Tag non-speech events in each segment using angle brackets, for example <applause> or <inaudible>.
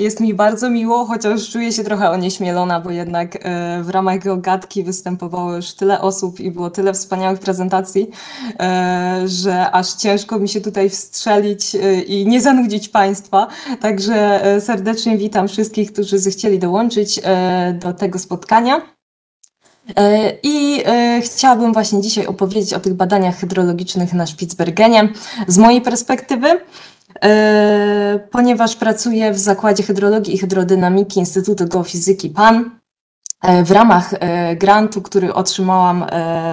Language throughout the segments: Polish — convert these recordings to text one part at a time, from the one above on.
Jest mi bardzo miło, chociaż czuję się trochę onieśmielona, bo jednak e, w ramach Geogatki występowało już tyle osób i było tyle wspaniałych prezentacji, e, że aż ciężko mi się tutaj wstrzelić e, i nie zanudzić Państwa. Także serdecznie witam wszystkich, którzy zechcieli dołączyć do tego spotkania. I chciałabym właśnie dzisiaj opowiedzieć o tych badaniach hydrologicznych na Spitsbergenie z mojej perspektywy. E, ponieważ pracuję w Zakładzie Hydrologii i Hydrodynamiki Instytutu Geofizyki PAN. E, w ramach e, grantu, który otrzymałam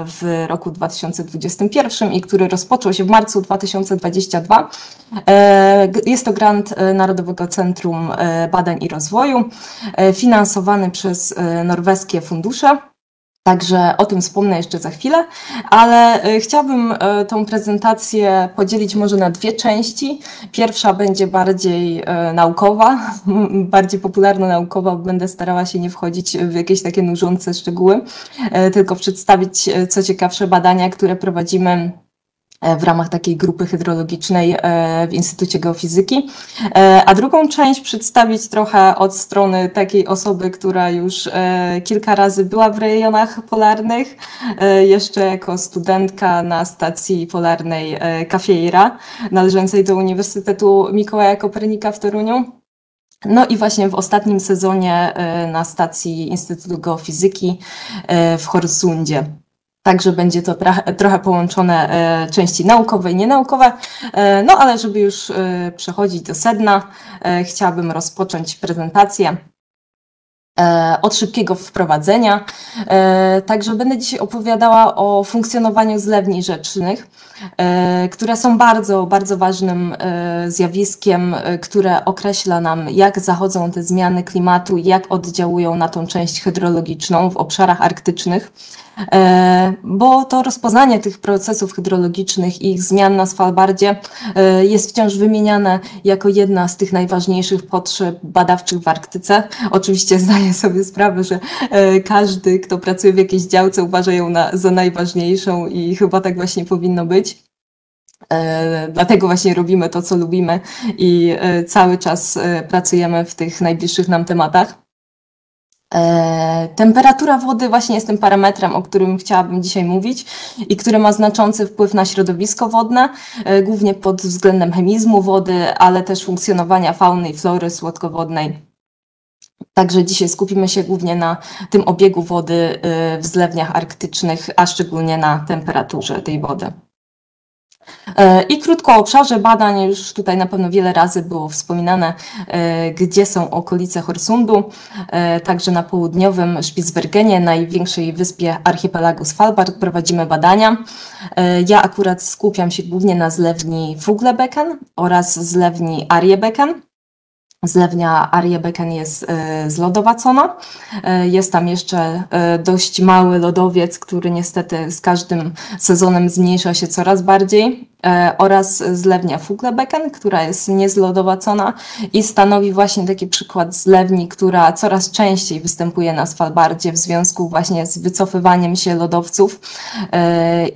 w roku 2021 i który rozpoczął się w marcu 2022. Jest to grant Narodowego Centrum Badań i Rozwoju, finansowany przez norweskie fundusze. Także o tym wspomnę jeszcze za chwilę, ale e, chciałabym e, tą prezentację podzielić może na dwie części. Pierwsza będzie bardziej e, naukowa, <laughs> bardziej popularno-naukowa, będę starała się nie wchodzić w jakieś takie nużące szczegóły, tylko przedstawić co ciekawsze badania, które prowadzimy w ramach takiej grupy hydrologicznej e, w Instytucie Geofizyki, e, a drugą część przedstawić trochę od strony takiej osoby, która już kilka razy była w rejonach polarnych, jeszcze jako studentka na stacji polarnej Cafeira, należącej do Uniwersytetu Mikołaja Kopernika w Toruniu. No i właśnie w ostatnim sezonie na stacji Instytutu Geofizyki w Horsundzie. Także będzie to trochę połączone e, części naukowe i nienaukowe. E, no ale żeby już e, przechodzić do sedna, chciałabym rozpocząć prezentację od szybkiego wprowadzenia. Także będę dzisiaj opowiadała o funkcjonowaniu zlewni rzecznych, które są bardzo, bardzo ważnym zjawiskiem, które określa nam, jak zachodzą te zmiany klimatu, jak oddziałują na tą część hydrologiczną w obszarach arktycznych. E, bo to rozpoznanie tych procesów hydrologicznych i ich zmian na Svalbardzie e, jest wciąż wymieniane jako jedna z tych najważniejszych potrzeb badawczych w Arktyce. Oczywiście zdaję sobie sprawę, że e, każdy, kto pracuje w jakiejś działce, uważa ją na, za najważniejszą i chyba tak właśnie powinno być. Dlatego właśnie robimy to, co lubimy i cały czas pracujemy w tych najbliższych nam tematach. E, temperatura wody właśnie jest tym parametrem, o którym chciałabym dzisiaj mówić i który ma znaczący wpływ na środowisko wodne, e, głównie pod względem chemizmu wody, ale też funkcjonowania fauny i flory słodkowodnej. Także dzisiaj skupimy się głównie na tym obiegu wody e, w zlewniach arktycznych, a szczególnie na temperaturze tej wody. E, I krótko o obszarze badań, już tutaj na pewno wiele razy było wspominane, e, gdzie są okolice Horsundu, e, także na południowym Spitsbergenie, największej wyspie archipelagu Svalbard, prowadzimy badania. Ja akurat skupiam się głównie na zlewni Fuglebeken oraz zlewni Arjebecken. Zlewnia Ariebeken jest e, zlodowacona. E, jest tam jeszcze e, dość mały lodowiec, który niestety z każdym sezonem zmniejsza się coraz bardziej oraz zlewnia Fuglebeken, która jest niezlodowacona i stanowi właśnie taki przykład zlewni, która coraz częściej występuje na Svalbardzie w związku właśnie z wycofywaniem się lodowców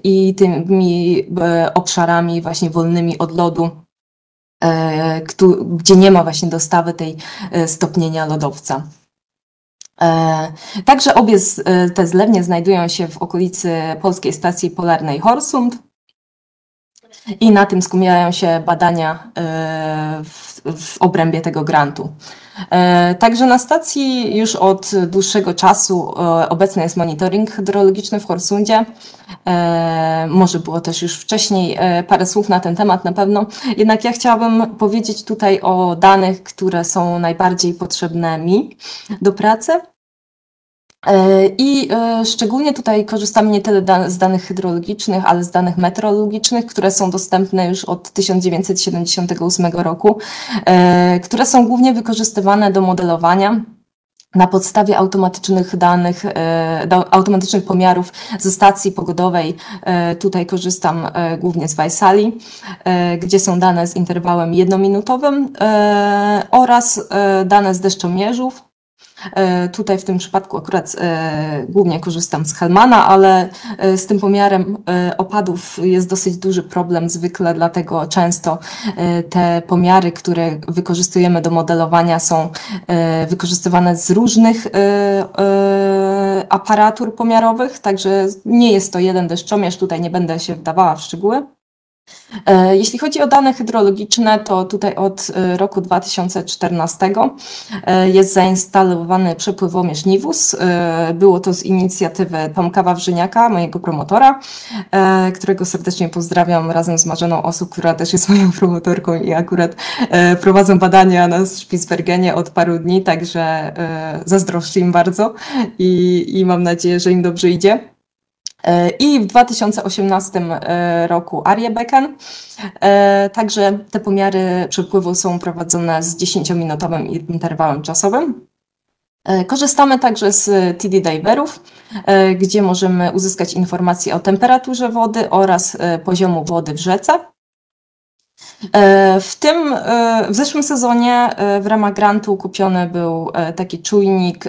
i tymi obszarami właśnie wolnymi od lodu gdzie nie ma właśnie dostawy tej e, stopnienia lodowca. E, także obie te zlewnie znajdują się w okolicy polskiej stacji polarnej Horsund i na tym skupiają się badania w, w obrębie tego grantu. E, także na stacji już od dłuższego czasu e, obecny jest monitoring hydrologiczny w Horsundzie. E, może było też już wcześniej parę słów na ten temat na pewno. Jednak ja chciałabym powiedzieć tutaj o danych, które są najbardziej potrzebne mi do pracy. E, I e, szczególnie tutaj korzystamy nie tyle z danych hydrologicznych, ale z danych meteorologicznych, które są dostępne już od 1978 roku, e, które są głównie wykorzystywane do modelowania na podstawie automatycznych danych, automatycznych pomiarów ze stacji pogodowej. Tutaj korzystam głównie z Vaisali, gdzie są dane z interwałem jednominutowym oraz dane z deszczomierzów Tutaj w tym przypadku akurat głównie korzystam z Helmana, ale z tym pomiarem opadów jest dosyć duży problem zwykle, dlatego często te pomiary, które wykorzystujemy do modelowania są wykorzystywane z różnych aparatur pomiarowych, także nie jest to jeden deszczomierz, tutaj nie będę się wdawała w szczegóły. E, jeśli chodzi o dane hydrologiczne, to tutaj od e, roku 2014 e, jest zainstalowany przepływomierz NIWUS. Było to z inicjatywy Tomka Wawrzyniaka, mojego promotora, którego serdecznie pozdrawiam razem z Marzeną Osób, która też jest moją promotorką i akurat prowadzą badania na Spitsbergenie od paru dni, także zazdroszczę im bardzo i, i mam nadzieję, że im dobrze idzie. I w 2018 e, roku Arjebecken. E, także te pomiary przepływu są prowadzone z 10-minutowym interwałem czasowym. E, korzystamy także z TD Diverów, gdzie możemy uzyskać informacje o temperaturze wody oraz poziomu wody w rzece. E, w tym, e, w zeszłym sezonie e, w ramach grantu kupiony był taki czujnik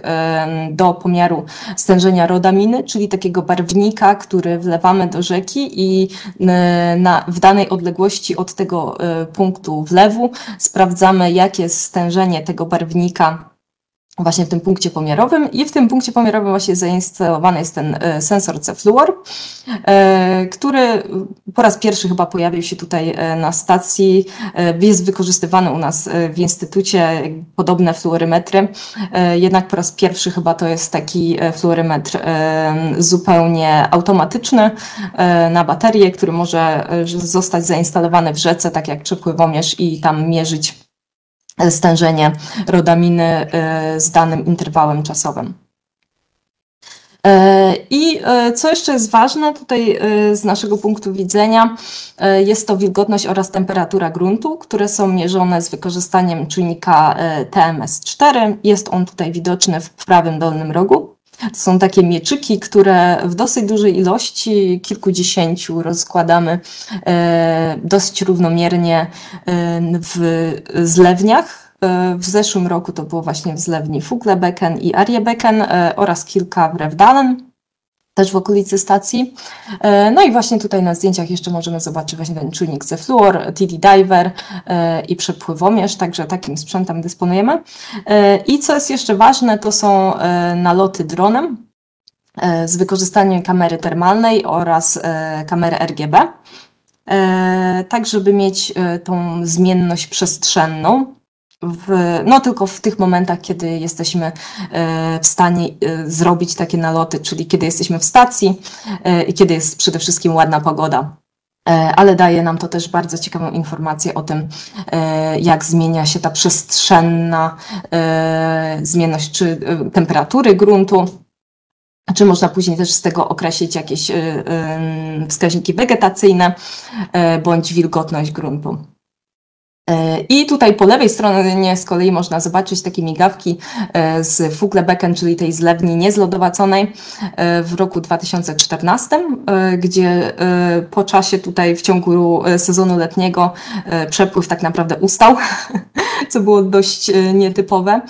do pomiaru stężenia rodaminy, czyli takiego barwnika, który wlewamy do rzeki i na, w danej odległości od tego punktu wlewu sprawdzamy, jakie jest stężenie tego barwnika właśnie w tym punkcie pomiarowym i w tym punkcie pomiarowym właśnie zainstalowany jest ten e, sensor Cefluor, e, który po raz pierwszy chyba pojawił się tutaj e, na stacji, jest wykorzystywany u nas w instytucie, podobne fluorymetry, jednak po raz pierwszy chyba to jest taki fluorymetr zupełnie automatyczny na baterię, który może zostać zainstalowany w rzece, tak jak przepływomierz i tam mierzyć stężenie rodaminy y, z danym interwałem czasowym. E, I e, co jeszcze jest ważne tutaj e, z naszego punktu widzenia, jest to wilgotność oraz temperatura gruntu, które są mierzone z wykorzystaniem czujnika TMS4. Jest on tutaj widoczny w prawym dolnym rogu. To są takie mieczyki, które w dosyć dużej ilości, kilkudziesięciu, rozkładamy e, dosyć równomiernie e, w zlewniach. E, w zeszłym roku to było właśnie w zlewni Fuglebecken i Arjebecken oraz kilka w Revdalen też w okolicy stacji. E, no i właśnie tutaj na zdjęciach jeszcze możemy zobaczyć właśnie ten czujnik ze Fluor, TD Diver e, i przepływomierz, także takim sprzętem dysponujemy. E, I co jest jeszcze ważne, to są naloty dronem z wykorzystaniem kamery termalnej oraz kamery RGB, tak żeby mieć tą zmienność przestrzenną w, no tylko w tych momentach, kiedy jesteśmy e, w stanie e, zrobić takie naloty, czyli kiedy jesteśmy w stacji e, i kiedy jest przede wszystkim ładna pogoda. Ale daje nam to też bardzo ciekawą informację o tym, jak zmienia się ta przestrzenna zmienność czy temperatury gruntu, czy można później też z tego określić jakieś wskaźniki wegetacyjne bądź wilgotność gruntu. E, I tutaj po lewej stronie z kolei można zobaczyć takie migawki e, z Fuglebecken, czyli tej zlewni niezlodowaconej e, w roku 2014, gdzie po czasie tutaj w ciągu sezonu letniego przepływ tak naprawdę ustał, <laughs> co było dość nietypowe,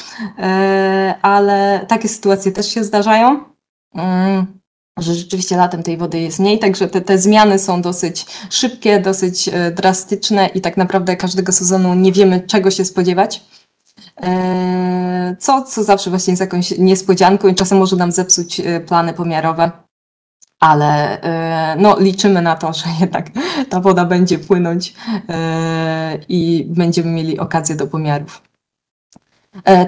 ale takie sytuacje też się zdarzają. Że rzeczywiście latem tej wody jest mniej, także te, te zmiany są dosyć szybkie, dosyć e, drastyczne i tak naprawdę każdego sezonu nie wiemy czego się spodziewać. E, co, co zawsze właśnie jest jakąś niespodzianką i czasem może nam zepsuć e, plany pomiarowe, ale no, liczymy na to, że jednak ta woda będzie płynąć i będziemy mieli okazję do pomiarów.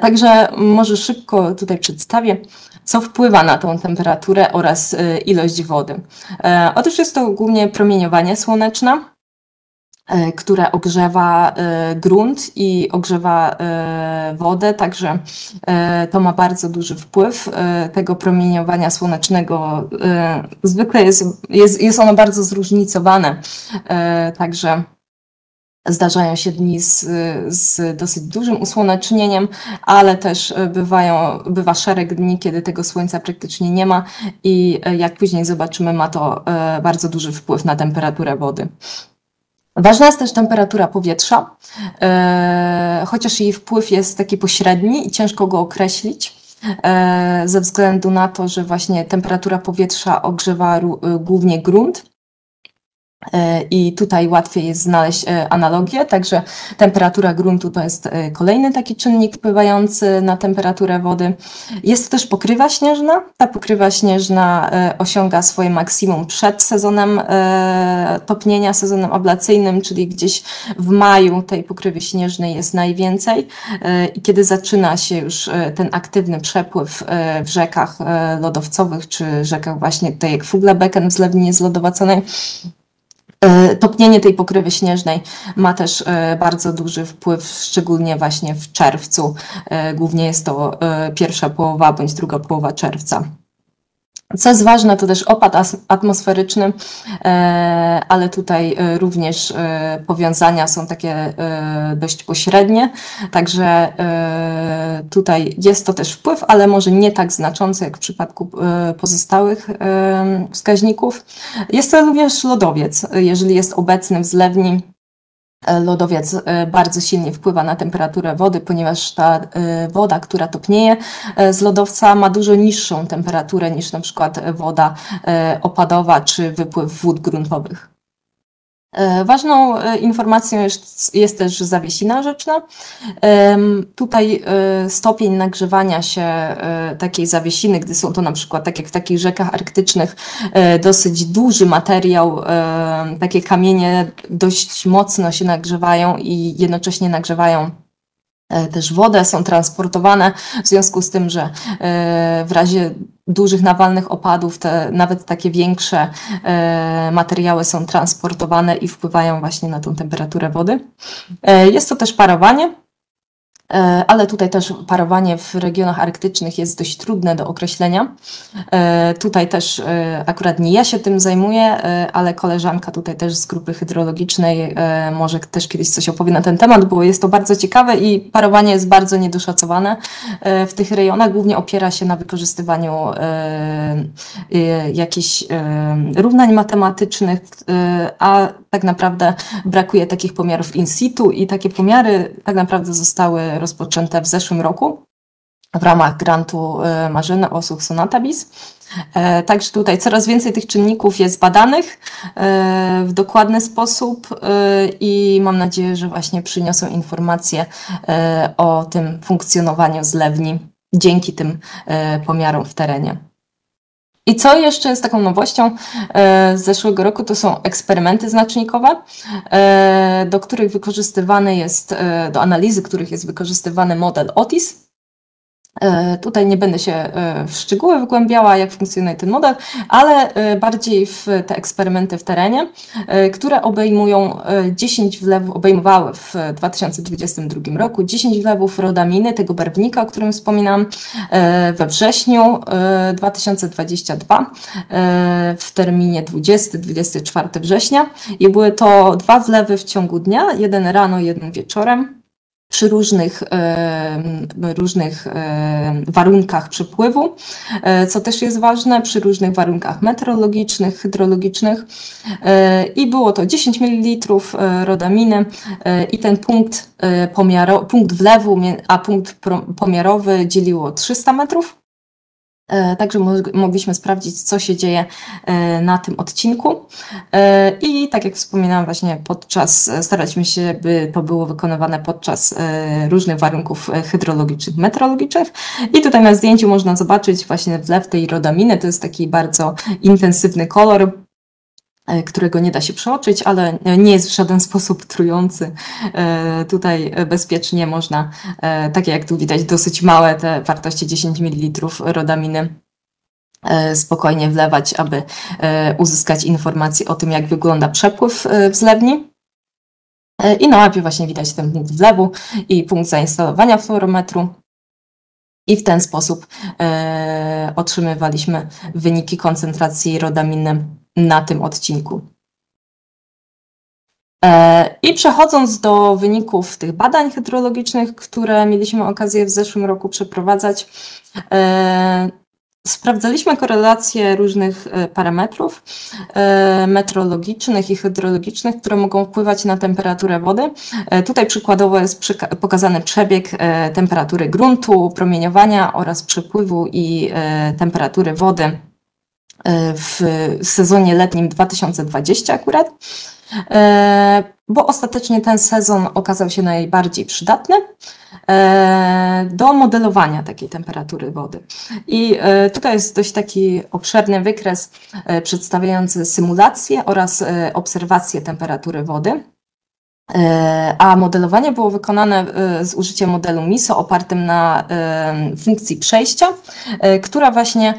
Także może szybko tutaj przedstawię co wpływa na tą temperaturę oraz y, ilość wody. E, otóż jest to głównie promieniowanie słoneczne, e, które ogrzewa e, grunt i ogrzewa wodę, także to ma bardzo duży wpływ tego promieniowania słonecznego. Zwykle jest, jest, jest ono bardzo zróżnicowane, także Zdarzają się dni z, z dosyć dużym usłonecznieniem, ale też bywają, bywa szereg dni, kiedy tego słońca praktycznie nie ma i jak później zobaczymy, ma to e, bardzo duży wpływ na temperaturę wody. Ważna jest też temperatura powietrza, e, chociaż jej wpływ jest taki pośredni i ciężko go określić. ze względu na to, że właśnie temperatura powietrza ogrzewa głównie grunt E, I tutaj łatwiej jest znaleźć e, analogię, także temperatura gruntu to jest e, kolejny taki czynnik wpływający na temperaturę wody. Jest też pokrywa śnieżna. Ta pokrywa śnieżna osiąga swoje maksimum przed sezonem topnienia, sezonem ablacyjnym, czyli gdzieś w maju tej pokrywy śnieżnej jest najwięcej. I kiedy zaczyna się już ten aktywny przepływ w rzekach lodowcowych, czy rzekach właśnie tutaj jak Fuglebecken w zlewninie zlodowaconej, E, topnienie tej pokrywy śnieżnej ma też e, bardzo duży wpływ, szczególnie właśnie w czerwcu. E, głównie jest to pierwsza połowa bądź druga połowa czerwca. Co jest ważne, to też opad atmosferyczny, e, ale tutaj e, również e, powiązania są takie dość pośrednie, także tutaj jest to też wpływ, ale może nie tak znaczący jak w przypadku pozostałych wskaźników. Jest to również lodowiec, jeżeli jest obecny w zlewni lodowiec e, bardzo silnie wpływa na temperaturę wody, ponieważ ta e, woda, która topnieje z lodowca ma dużo niższą temperaturę niż na przykład woda opadowa czy wypływ wód gruntowych. E, ważną e, informacją jest, jest też zawiesina rzeczna. Tutaj e, stopień nagrzewania się takiej zawiesiny, gdy są to na przykład, tak jak w takich rzekach arktycznych, dosyć duży materiał, takie kamienie dość mocno się nagrzewają i jednocześnie nagrzewają też wodę, są transportowane, w związku z tym, że e, w razie dużych nawalnych opadów, te, nawet takie większe e, materiały są transportowane i wpływają właśnie na tą temperaturę wody. Jest to też parowanie. E, ale tutaj też parowanie w regionach arktycznych jest dość trudne do określenia. E, tutaj też e, akurat nie ja się tym zajmuję, ale koleżanka tutaj też z grupy hydrologicznej może też kiedyś coś opowie na ten temat, bo jest to bardzo ciekawe i parowanie jest bardzo niedoszacowane w tych rejonach. Głównie opiera się na wykorzystywaniu jakichś równań matematycznych, a tak naprawdę brakuje takich pomiarów in situ i takie pomiary tak naprawdę zostały rozpoczęte w zeszłym roku w ramach grantu e, Marzyny Osób Sonatabis. E, także tutaj coraz więcej tych czynników jest badanych e, w dokładny sposób i mam nadzieję, że właśnie przyniosą informacje o tym funkcjonowaniu zlewni dzięki tym pomiarom w terenie. I co jeszcze jest taką nowością e, z zeszłego roku, to są eksperymenty znacznikowe, e, do których wykorzystywany jest, e, do analizy których jest wykorzystywany model OTIS. E, tutaj nie będę się e, w szczegóły wgłębiała, jak funkcjonuje ten model, ale e, bardziej w te eksperymenty w terenie, które obejmują 10 wlewów, obejmowały w 2022 roku 10 wlewów rodaminy, tego barwnika, o którym wspominam, we wrześniu 2022 w terminie 20-24 września. I były to dwa wlewy w ciągu dnia, jeden rano, jeden wieczorem przy różnych, różnych warunkach przepływu, e, co też jest ważne, przy różnych warunkach meteorologicznych, hydrologicznych. E, I było to 10 ml e, rodaminy i ten punkt, pomiaro, punkt wlewu, a punkt pomiarowy dzieliło 300 metrów. E, także mogliśmy sprawdzić, co się dzieje e, na tym odcinku. E, I tak jak wspominałam, właśnie podczas, staraliśmy się, by to było wykonywane podczas różnych warunków hydrologicznych, meteorologicznych. I tutaj na zdjęciu można zobaczyć właśnie wlew tej rodaminy. To jest taki bardzo intensywny kolor, którego nie da się przeoczyć, ale nie jest w żaden sposób trujący. E, tutaj bezpiecznie można, e, takie jak tu widać, dosyć małe te wartości 10 ml rodaminy spokojnie wlewać, aby uzyskać informacje o tym, jak wygląda przepływ w zlewni. I na mapie właśnie widać ten punkt wlewu i punkt zainstalowania fluorometru. I w ten sposób otrzymywaliśmy wyniki koncentracji rodaminy na tym odcinku. E, I przechodząc do wyników tych badań hydrologicznych, które mieliśmy okazję w zeszłym roku przeprowadzać, e, Sprawdzaliśmy korelację różnych e, parametrów meteorologicznych i hydrologicznych, które mogą wpływać na temperaturę wody. Tutaj przykładowo jest pokazany przebieg temperatury gruntu, promieniowania oraz przepływu i temperatury wody w sezonie letnim 2020 akurat, bo ostatecznie ten sezon okazał się najbardziej przydatny. E, do modelowania takiej temperatury wody. I e, tutaj jest dość taki obszerny wykres e, przedstawiający symulację oraz obserwację temperatury wody. E, a modelowanie było wykonane e, z użyciem modelu MISO opartym na e, funkcji przejścia, która właśnie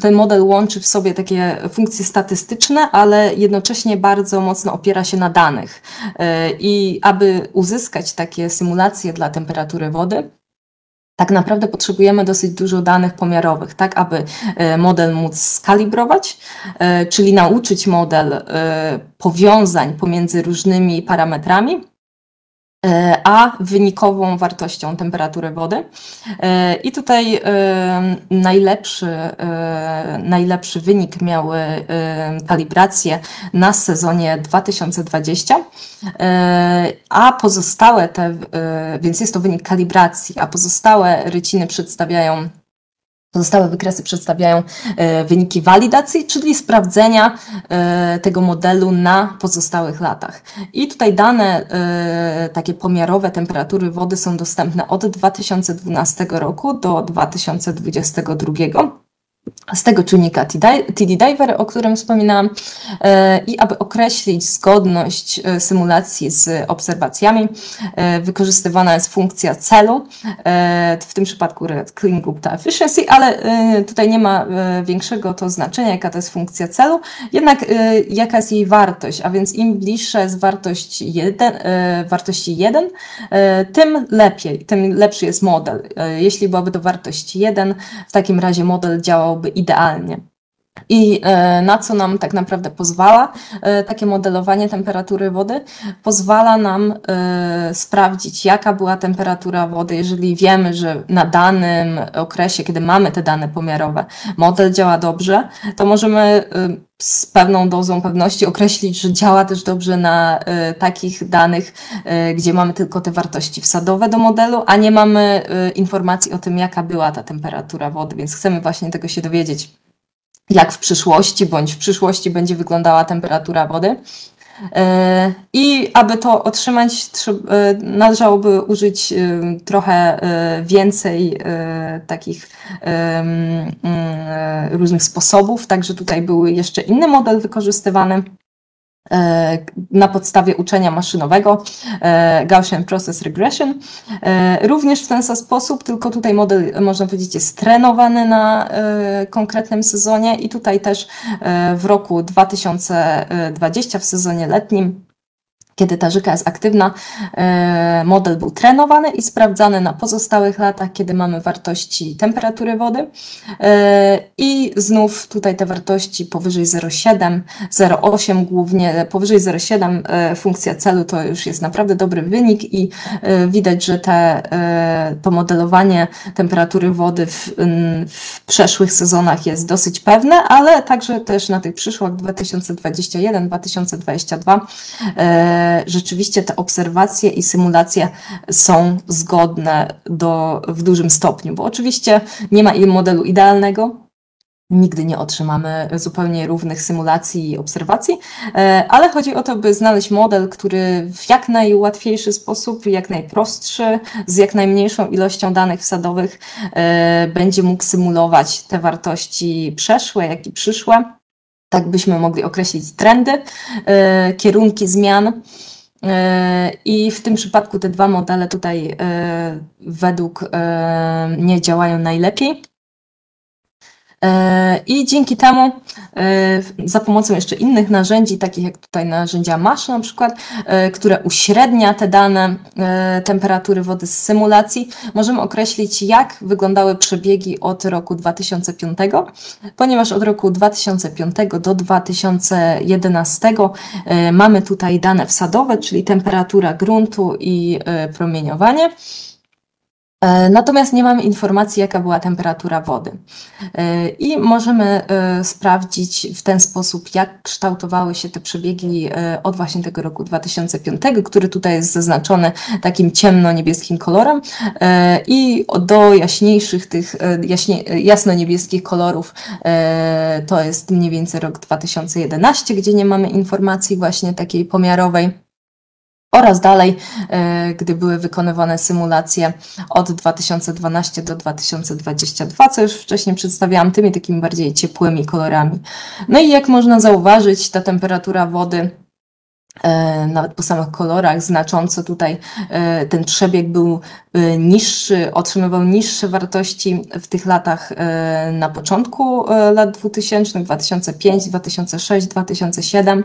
ten model łączy w sobie takie funkcje statystyczne, ale jednocześnie bardzo mocno opiera się na danych. I aby uzyskać takie symulacje dla temperatury wody, tak naprawdę potrzebujemy dosyć dużo danych pomiarowych, tak aby e, model móc skalibrować, e, czyli nauczyć model e, powiązań pomiędzy różnymi parametrami, a wynikową wartością temperatury wody. E, I tutaj e, najlepszy, najlepszy wynik miały kalibracje na sezonie 2020, a pozostałe te, więc jest to wynik kalibracji, a pozostałe ryciny przedstawiają Pozostałe wykresy przedstawiają e, wyniki walidacji, czyli sprawdzenia e, tego modelu na pozostałych latach. I tutaj dane e, takie pomiarowe temperatury wody są dostępne od 2012 roku do 2022 z tego czynnika TD Diver, o którym wspominałam, e, i aby określić zgodność e, symulacji z obserwacjami, e, wykorzystywana jest funkcja celu, w tym przypadku Clean Group Efficiency, ale tutaj nie ma większego to znaczenia, jaka to jest funkcja celu, jednak jaka jest jej wartość, a więc im bliższa jest wartość 1, wartości 1, tym lepiej, tym lepszy jest model. Jeśli byłaby to wartość 1, w takim razie model działał byłoby idealnie. I e, na co nam tak naprawdę pozwala e, takie modelowanie temperatury wody? Pozwala nam e, sprawdzić, jaka była temperatura wody, jeżeli wiemy, że na danym okresie, kiedy mamy te dane pomiarowe, model działa dobrze, to możemy z pewną dozą pewności określić, że działa też dobrze na takich danych, gdzie mamy tylko te wartości wsadowe do modelu, a nie mamy informacji o tym, jaka była ta temperatura wody, więc chcemy właśnie tego się dowiedzieć jak w przyszłości, bądź w przyszłości będzie wyglądała temperatura wody. E, I aby to otrzymać, e, należałoby użyć e, trochę więcej takich różnych sposobów. Także tutaj były jeszcze inny model wykorzystywany. E, na podstawie uczenia maszynowego e, Gaussian Process Regression. E, również w ten sam sposób, tylko tutaj model, można powiedzieć, jest trenowany na konkretnym sezonie i tutaj też w roku 2020, w sezonie letnim, kiedy ta rzeka jest aktywna, e, model był trenowany i sprawdzany na pozostałych latach, kiedy mamy wartości temperatury wody. E, I znów tutaj te wartości powyżej 0,7, 0,8 głównie, powyżej 0,7 e, funkcja celu to już jest naprawdę dobry wynik i widać, że te, to modelowanie temperatury wody w, w przeszłych sezonach jest dosyć pewne, ale także też na tych przyszłych 2021-2022 rzeczywiście te obserwacje i symulacje są zgodne do, w dużym stopniu, bo oczywiście nie ma modelu idealnego, Nigdy nie otrzymamy zupełnie równych symulacji i obserwacji, e, ale chodzi o to, by znaleźć model, który w jak najłatwiejszy sposób, jak najprostszy, z jak najmniejszą ilością danych wsadowych e, będzie mógł symulować te wartości przeszłe, jak i przyszłe. Tak byśmy mogli określić trendy, e, kierunki zmian. E, I w tym przypadku te dwa modele tutaj e, według mnie działają najlepiej. E, I dzięki temu e, za pomocą jeszcze innych narzędzi, takich jak tutaj narzędzia MASH na przykład, e, które uśrednia te dane temperatury wody z symulacji, możemy określić jak wyglądały przebiegi od roku 2005, ponieważ od roku 2005 do 2011 mamy tutaj dane wsadowe, czyli temperatura gruntu i promieniowanie. E, natomiast nie mamy informacji, jaka była temperatura wody. E, I możemy e, sprawdzić w ten sposób, jak kształtowały się te przebiegi od właśnie tego roku 2005, który tutaj jest zaznaczony takim ciemno-niebieskim kolorem i do jaśniejszych tych jaśnie, jasno-niebieskich kolorów to jest mniej więcej rok 2011, gdzie nie mamy informacji właśnie takiej pomiarowej. Oraz dalej, e, gdy były wykonywane symulacje od 2012 do 2022, co już wcześniej przedstawiałam, tymi takimi bardziej ciepłymi kolorami. No i jak można zauważyć, ta temperatura wody nawet po samych kolorach znacząco tutaj e, ten przebieg był e, niższy, otrzymywał niższe wartości w tych latach na początku lat 2000, 2005, 2006, 2007.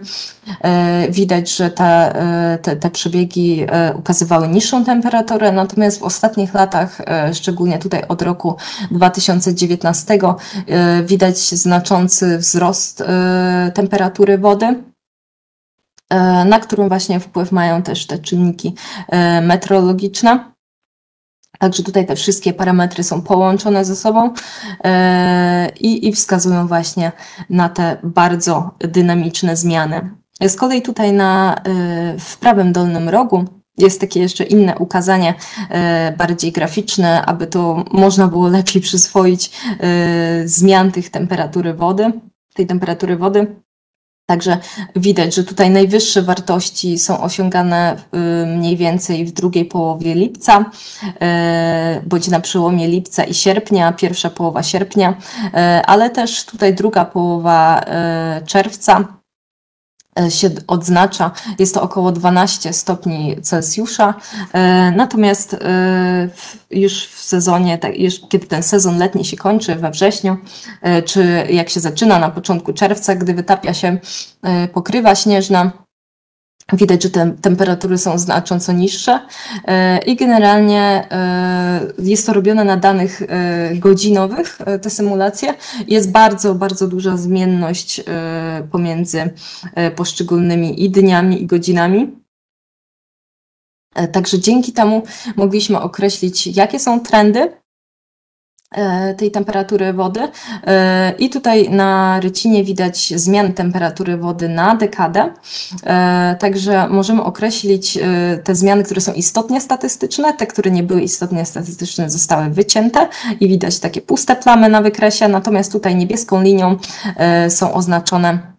Widać, że te, te, te przebiegi ukazywały niższą temperaturę, natomiast w ostatnich latach, szczególnie tutaj od roku 2019, widać znaczący wzrost temperatury wody. E, na którą właśnie wpływ mają też te czynniki e, meteorologiczne. Także tutaj te wszystkie parametry są połączone ze sobą e, i, i wskazują właśnie na te bardzo dynamiczne zmiany. Z kolei tutaj na, w prawym dolnym rogu jest takie jeszcze inne ukazanie, bardziej graficzne, aby to można było lepiej przyswoić zmian tych temperatury wody, tej temperatury wody. Także widać, że tutaj najwyższe wartości są osiągane y, mniej więcej w drugiej połowie lipca, y, bądź na przełomie lipca i sierpnia, pierwsza połowa sierpnia, y, ale też tutaj druga połowa czerwca się odznacza. Jest to około 12 stopni Celsjusza. E, natomiast e, już w sezonie, kiedy ten sezon letni się kończy we wrześniu, czy jak się zaczyna na początku czerwca, gdy wytapia się pokrywa śnieżna, Widać, że te temperatury są znacząco niższe e, i generalnie e, jest to robione na danych e, godzinowych, te symulacje. Jest bardzo, bardzo duża zmienność pomiędzy poszczególnymi i dniami, i godzinami. Także dzięki temu mogliśmy określić, jakie są trendy tej temperatury wody. E, I tutaj na rycinie widać zmian temperatury wody na dekadę. E, także możemy określić te zmiany, które są istotnie statystyczne. Te, które nie były istotnie statystyczne, zostały wycięte i widać takie puste plamy na wykresie. Natomiast tutaj niebieską linią są oznaczone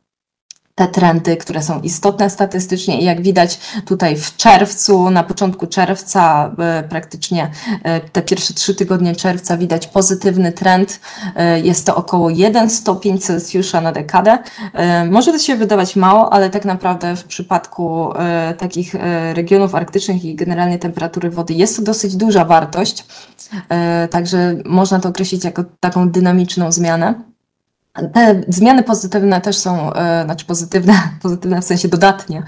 te trendy, które są istotne statystycznie i jak widać tutaj w czerwcu, na początku czerwca, e, praktycznie e, te pierwsze trzy tygodnie czerwca widać pozytywny trend. E, jest to około 1 stopień Celsjusza na dekadę. Może to się wydawać mało, ale tak naprawdę w przypadku takich regionów arktycznych i generalnie temperatury wody jest to dosyć duża wartość. Także można to określić jako taką dynamiczną zmianę. Te zmiany pozytywne też są, e, znaczy pozytywne, <laughs> pozytywne w sensie dodatnie,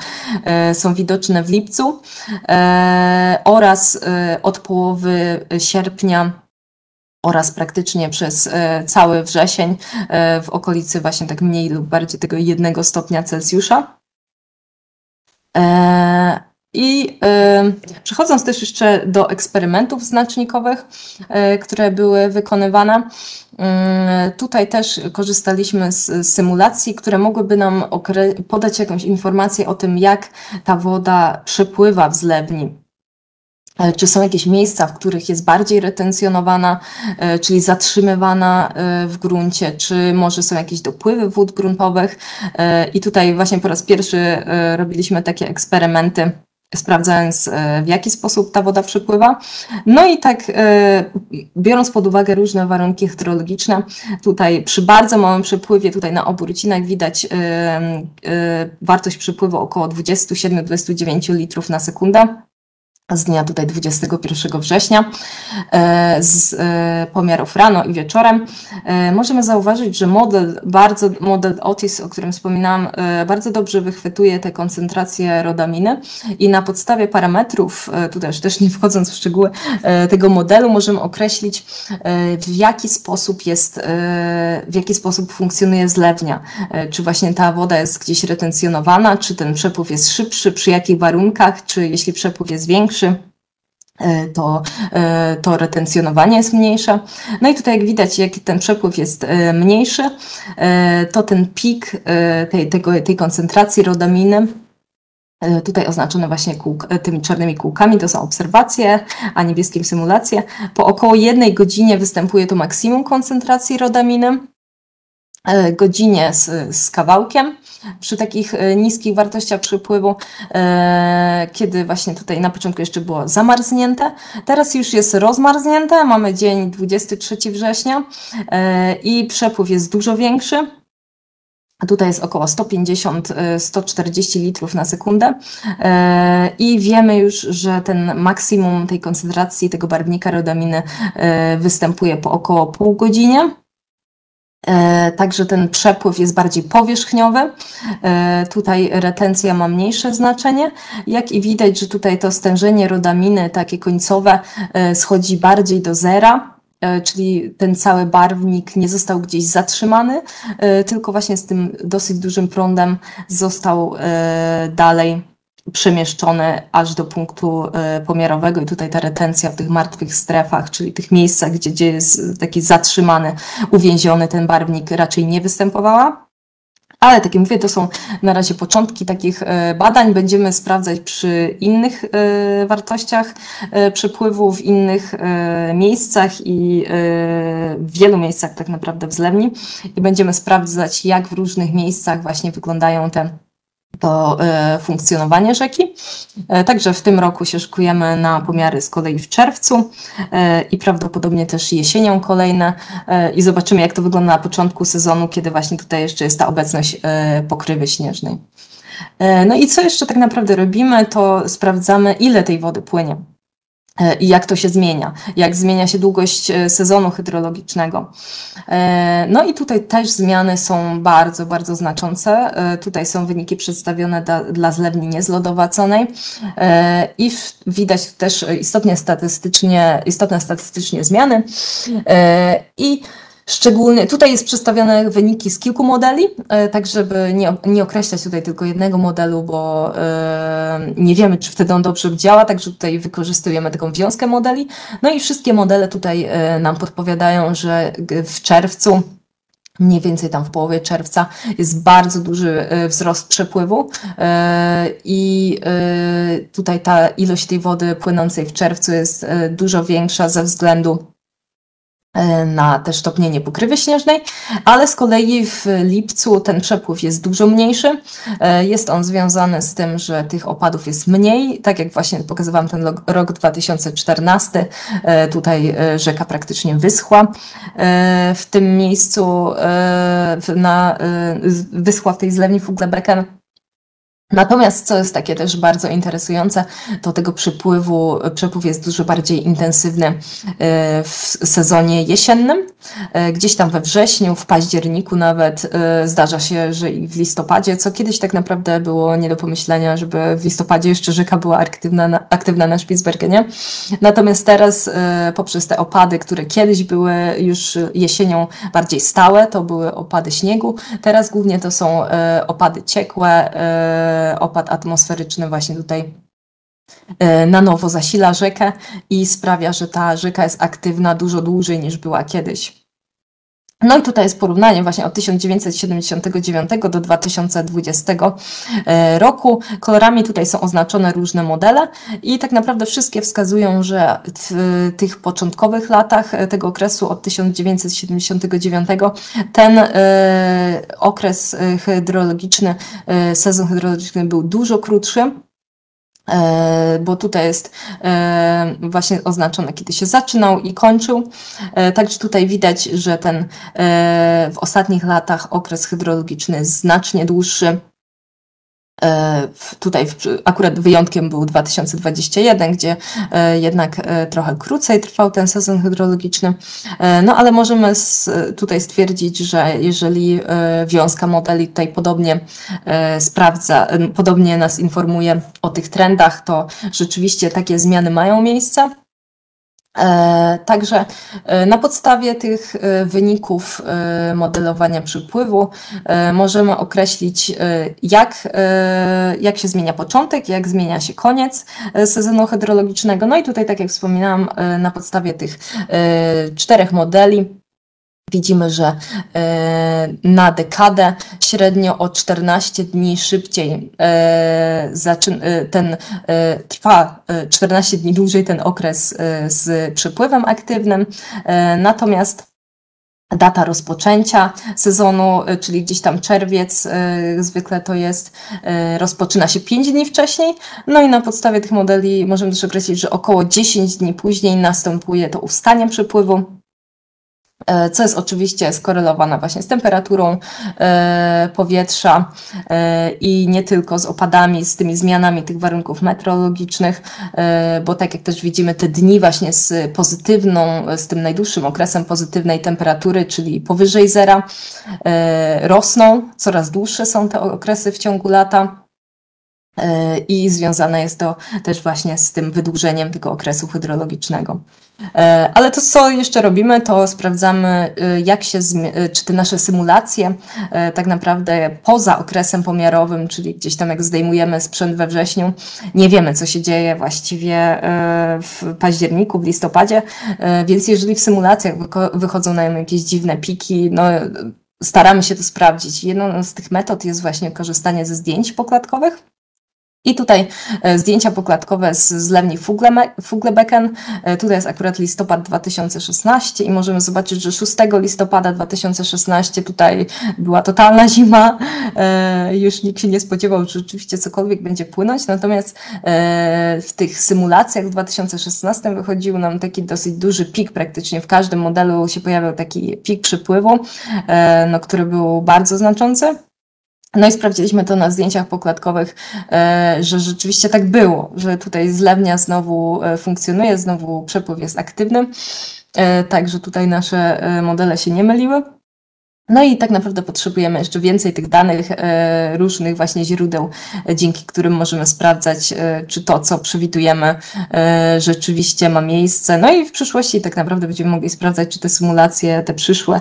e, są widoczne w lipcu e, oraz od połowy sierpnia oraz praktycznie przez cały wrzesień w okolicy właśnie tak mniej lub bardziej tego jednego stopnia Celsjusza. I przechodząc też jeszcze do eksperymentów znacznikowych, y, które były wykonywane, tutaj też korzystaliśmy z symulacji, które mogłyby nam podać jakąś informację o tym, jak ta woda przepływa w zlewni. E, czy są jakieś miejsca, w których jest bardziej retencjonowana, e, czyli zatrzymywana e, w gruncie, czy może są jakieś dopływy wód gruntowych. I tutaj właśnie po raz pierwszy robiliśmy takie eksperymenty sprawdzając e, w jaki sposób ta woda przepływa. No i tak e, biorąc pod uwagę różne warunki hydrologiczne, tutaj przy bardzo małym przepływie, tutaj na obu rycinach widać e, wartość przepływu około 27-29 litrów na sekundę z dnia tutaj 21 września e, z e, pomiarów rano i wieczorem e, możemy zauważyć, że model, bardzo, model Otis, o którym wspominałam, bardzo dobrze wychwytuje te koncentracje rodaminy i na podstawie parametrów, tutaj też nie wchodząc w szczegóły tego modelu, możemy określić w jaki sposób jest, w jaki sposób funkcjonuje zlewnia. Czy właśnie ta woda jest gdzieś retencjonowana, czy ten przepływ jest szybszy, przy jakich warunkach, czy jeśli przepływ jest większy, to, to retencjonowanie jest mniejsze. No i tutaj jak widać, jaki ten przepływ jest mniejszy, to ten pik tej, tego, tej koncentracji rodaminy Tutaj oznaczone właśnie kółk, tymi czarnymi kółkami to są obserwacje, a niebieskim symulacje. Po około jednej godzinie występuje to maksimum koncentracji rodaminy. E, godzinie z, z kawałkiem przy takich e, niskich wartościach przypływu, e, kiedy właśnie tutaj na początku jeszcze było zamarznięte. Teraz już jest rozmarznięte, mamy dzień 23 września i przepływ jest dużo większy. Tutaj jest około 150-140 litrów na sekundę i wiemy już, że ten maksimum tej koncentracji tego barwnika rodaminy występuje po około pół godzinie. E, także ten przepływ jest bardziej powierzchniowy. E, tutaj retencja ma mniejsze znaczenie. Jak i widać, że tutaj to stężenie rodaminy, takie końcowe, e, schodzi bardziej do zera czyli ten cały barwnik nie został gdzieś zatrzymany, tylko właśnie z tym dosyć dużym prądem został dalej przemieszczone aż do punktu e, pomiarowego i tutaj ta retencja w tych martwych strefach, czyli tych miejscach, gdzie, gdzie jest taki zatrzymany, uwięziony ten barwnik raczej nie występowała. Ale tak jak mówię, to są na razie początki takich e, badań. Będziemy sprawdzać przy innych e, wartościach przepływu, w innych miejscach i w wielu miejscach tak naprawdę w zlewni. I będziemy sprawdzać, jak w różnych miejscach właśnie wyglądają te to e, funkcjonowanie rzeki. E, także w tym roku się szykujemy na pomiary z kolei w czerwcu e, i prawdopodobnie też jesienią kolejne i zobaczymy jak to wygląda na początku sezonu, kiedy właśnie tutaj jeszcze jest ta obecność pokrywy śnieżnej. No i co jeszcze tak naprawdę robimy, to sprawdzamy ile tej wody płynie. E, i jak to się zmienia, jak zmienia się długość e, sezonu hydrologicznego. E, no i tutaj też zmiany są bardzo, bardzo znaczące. Tutaj są wyniki przedstawione dla, dla zlewni niezlodowaconej i widać też istotnie statystycznie, istotne statystycznie zmiany. I Szczególnie tutaj jest przedstawione wyniki z kilku modeli, e, tak żeby nie, nie określać tutaj tylko jednego modelu, bo e, nie wiemy, czy wtedy on dobrze działa, także tutaj wykorzystujemy taką wiązkę modeli. No i wszystkie modele tutaj e, nam podpowiadają, że w czerwcu mniej więcej tam w połowie czerwca jest bardzo duży wzrost przepływu i tutaj ta ilość tej wody płynącej w czerwcu jest dużo większa ze względu na też topnienie pokrywy śnieżnej, ale z kolei w lipcu ten przepływ jest dużo mniejszy. E, jest on związany z tym, że tych opadów jest mniej, tak jak właśnie pokazywałam ten rok 2014, e, tutaj rzeka praktycznie wyschła. W tym miejscu na, wyschła w tej zlewni Fuglebecken Natomiast co jest takie też bardzo interesujące, to tego przypływu, przepływ jest dużo bardziej intensywny e, w sezonie jesiennym. E, gdzieś tam we wrześniu, w październiku nawet e, zdarza się, że i w listopadzie, co kiedyś tak naprawdę było nie do pomyślenia, żeby w listopadzie jeszcze rzeka była aktywna na, aktywna na Spitsbergenie. Natomiast teraz poprzez te opady, które kiedyś były już jesienią bardziej stałe, to były opady śniegu. Teraz głównie to są opady ciekłe, opad atmosferyczny właśnie tutaj e, na nowo zasila rzekę i sprawia, że ta rzeka jest aktywna dużo dłużej niż była kiedyś. No i tutaj jest porównanie właśnie od 1979 do 2020 e, roku. Kolorami tutaj są oznaczone różne modele i tak naprawdę wszystkie wskazują, że w tych początkowych latach tego okresu od 1979 ten e, okres hydrologiczny, e, sezon hydrologiczny był dużo krótszy E, bo tutaj jest e, właśnie oznaczone, kiedy się zaczynał i kończył. E, także tutaj widać, że ten w ostatnich latach okres hydrologiczny jest znacznie dłuższy. E, tutaj akurat wyjątkiem był 2021, gdzie e, jednak e, trochę krócej trwał ten sezon hydrologiczny. No ale możemy tutaj stwierdzić, że jeżeli wiązka modeli tutaj podobnie sprawdza, podobnie nas informuje o tych trendach, to rzeczywiście takie zmiany mają miejsce. Także na podstawie tych wyników modelowania przypływu możemy określić, jak, jak się zmienia początek, jak zmienia się koniec sezonu hydrologicznego. No i tutaj, tak jak wspominałam, na podstawie tych czterech modeli Widzimy, że e, na dekadę średnio o 14 dni szybciej e, e, ten trwa 14 dni dłużej ten okres z przepływem aktywnym. Natomiast data rozpoczęcia sezonu, czyli gdzieś tam czerwiec, zwykle to jest, rozpoczyna się 5 dni wcześniej. No i na podstawie tych modeli możemy też określić, że około 10 dni później następuje to ustanie przepływu. E, co jest oczywiście skorelowane właśnie z temperaturą e, powietrza e, i nie tylko z opadami, z tymi zmianami tych warunków meteorologicznych, bo tak jak też widzimy, te dni właśnie z pozytywną, z tym najdłuższym okresem pozytywnej temperatury, czyli powyżej zera, rosną, coraz dłuższe są te okresy w ciągu lata. I związane jest to też właśnie z tym wydłużeniem tego okresu hydrologicznego. E, ale to, co jeszcze robimy, to sprawdzamy, e, jak się, e, czy te nasze symulacje tak naprawdę poza okresem pomiarowym, czyli gdzieś tam jak zdejmujemy sprzęt we wrześniu, nie wiemy, co się dzieje właściwie w październiku, w listopadzie, więc jeżeli w symulacjach wychodzą nam jakieś dziwne piki, no staramy się to sprawdzić. Jedną z tych metod jest właśnie korzystanie ze zdjęć pokładkowych. I tutaj e, zdjęcia pokładkowe z zlewni Fuglebecken. E, tutaj jest akurat listopad 2016 i możemy zobaczyć, że 6 listopada 2016 tutaj była totalna zima. E, już nikt się nie spodziewał, że rzeczywiście cokolwiek będzie płynąć. Natomiast w tych symulacjach w 2016 wychodził nam taki dosyć duży pik. Praktycznie w każdym modelu się pojawiał taki pik przypływu, no, który był bardzo znaczący. No i sprawdziliśmy to na zdjęciach pokładkowych, e, że rzeczywiście tak było, że tutaj zlewnia znowu e, funkcjonuje, znowu przepływ jest aktywny, e, także tutaj nasze modele się nie myliły. No i tak naprawdę potrzebujemy jeszcze więcej tych danych, e, różnych właśnie źródeł, e, dzięki którym możemy sprawdzać, e, czy to, co przewidujemy, rzeczywiście ma miejsce. No i w przyszłości tak naprawdę będziemy mogli sprawdzać, czy te symulacje, te przyszłe,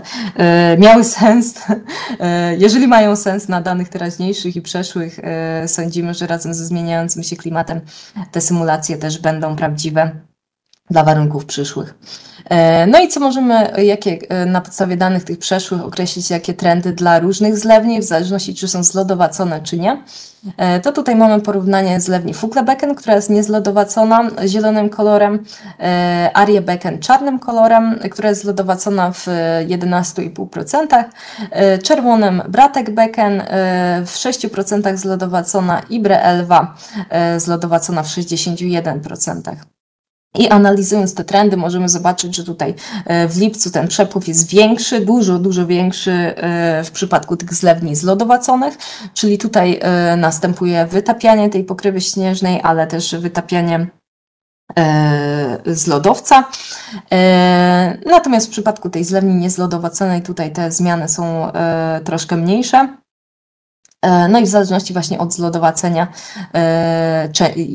miały sens. <laughs> Jeżeli mają sens na danych teraźniejszych i przeszłych, sądzimy, że razem ze zmieniającym się klimatem te symulacje też będą prawdziwe dla warunków przyszłych. E, no i co możemy, jakie e, na podstawie danych tych przeszłych określić, jakie trendy dla różnych zlewni, w zależności czy są zlodowacone, czy nie. E, to tutaj mamy porównanie zlewni Fuglebecken, która jest niezlodowacona zielonym kolorem, Ariebecken czarnym kolorem, która jest zlodowacona w 11,5%, czerwonym Bratekbecken w 6% zlodowacona i Breelwa zlodowacona w 61%. I analizując te trendy, możemy zobaczyć, że tutaj e, w lipcu ten przepływ jest większy, dużo, dużo większy e, w przypadku tych zlewni zlodowaconych, czyli tutaj e, następuje wytapianie tej pokrywy śnieżnej, ale też wytapianie z lodowca. Natomiast w przypadku tej zlewni niezlodowaconej tutaj te zmiany są troszkę mniejsze. E, no i w zależności właśnie od zlodowacenia, e,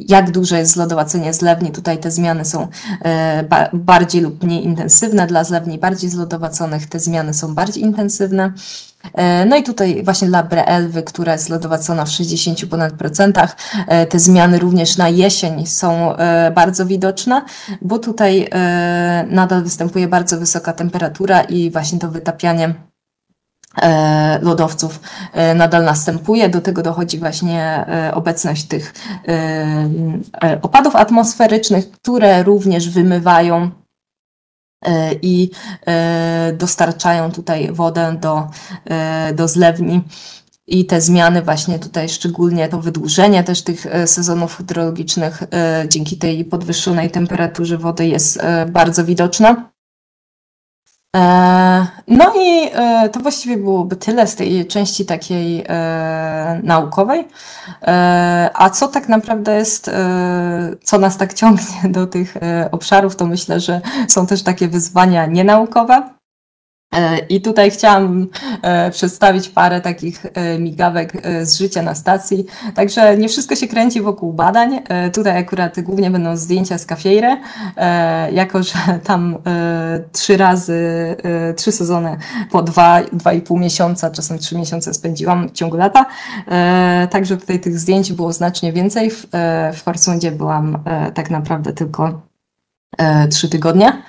jak duże jest zlodowacenie zlewni, tutaj te zmiany są e, bardziej lub mniej intensywne. Dla zlewni bardziej zlodowaconych te zmiany są bardziej intensywne. No i tutaj właśnie dla Breelwy, która jest zlodowacona w 60 ponad procentach, te zmiany również na jesień są bardzo widoczne, bo tutaj nadal występuje bardzo wysoka temperatura i właśnie to wytapianie lodowców e, nadal następuje. Do tego dochodzi właśnie e, obecność tych opadów atmosferycznych, które również wymywają i dostarczają tutaj wodę do, do zlewni. I te zmiany właśnie tutaj, szczególnie to wydłużenie też tych sezonów hydrologicznych dzięki tej podwyższonej temperaturze wody jest bardzo widoczne. E, no i e, to właściwie byłoby tyle z tej części takiej e, naukowej. A co tak naprawdę jest, co nas tak ciągnie do tych obszarów, to myślę, że są też takie wyzwania nienaukowe. E, I tutaj chciałam e, przedstawić parę takich e, migawek z życia na stacji. Także nie wszystko się kręci wokół badań. Tutaj akurat głównie będą zdjęcia z Cafeire, jako że tam trzy razy, trzy sezony po dwa, dwa i pół miesiąca, czasem trzy miesiące spędziłam w ciągu lata. Także tutaj tych zdjęć było znacznie więcej. W, w Forsundzie byłam tak naprawdę tylko trzy tygodnie.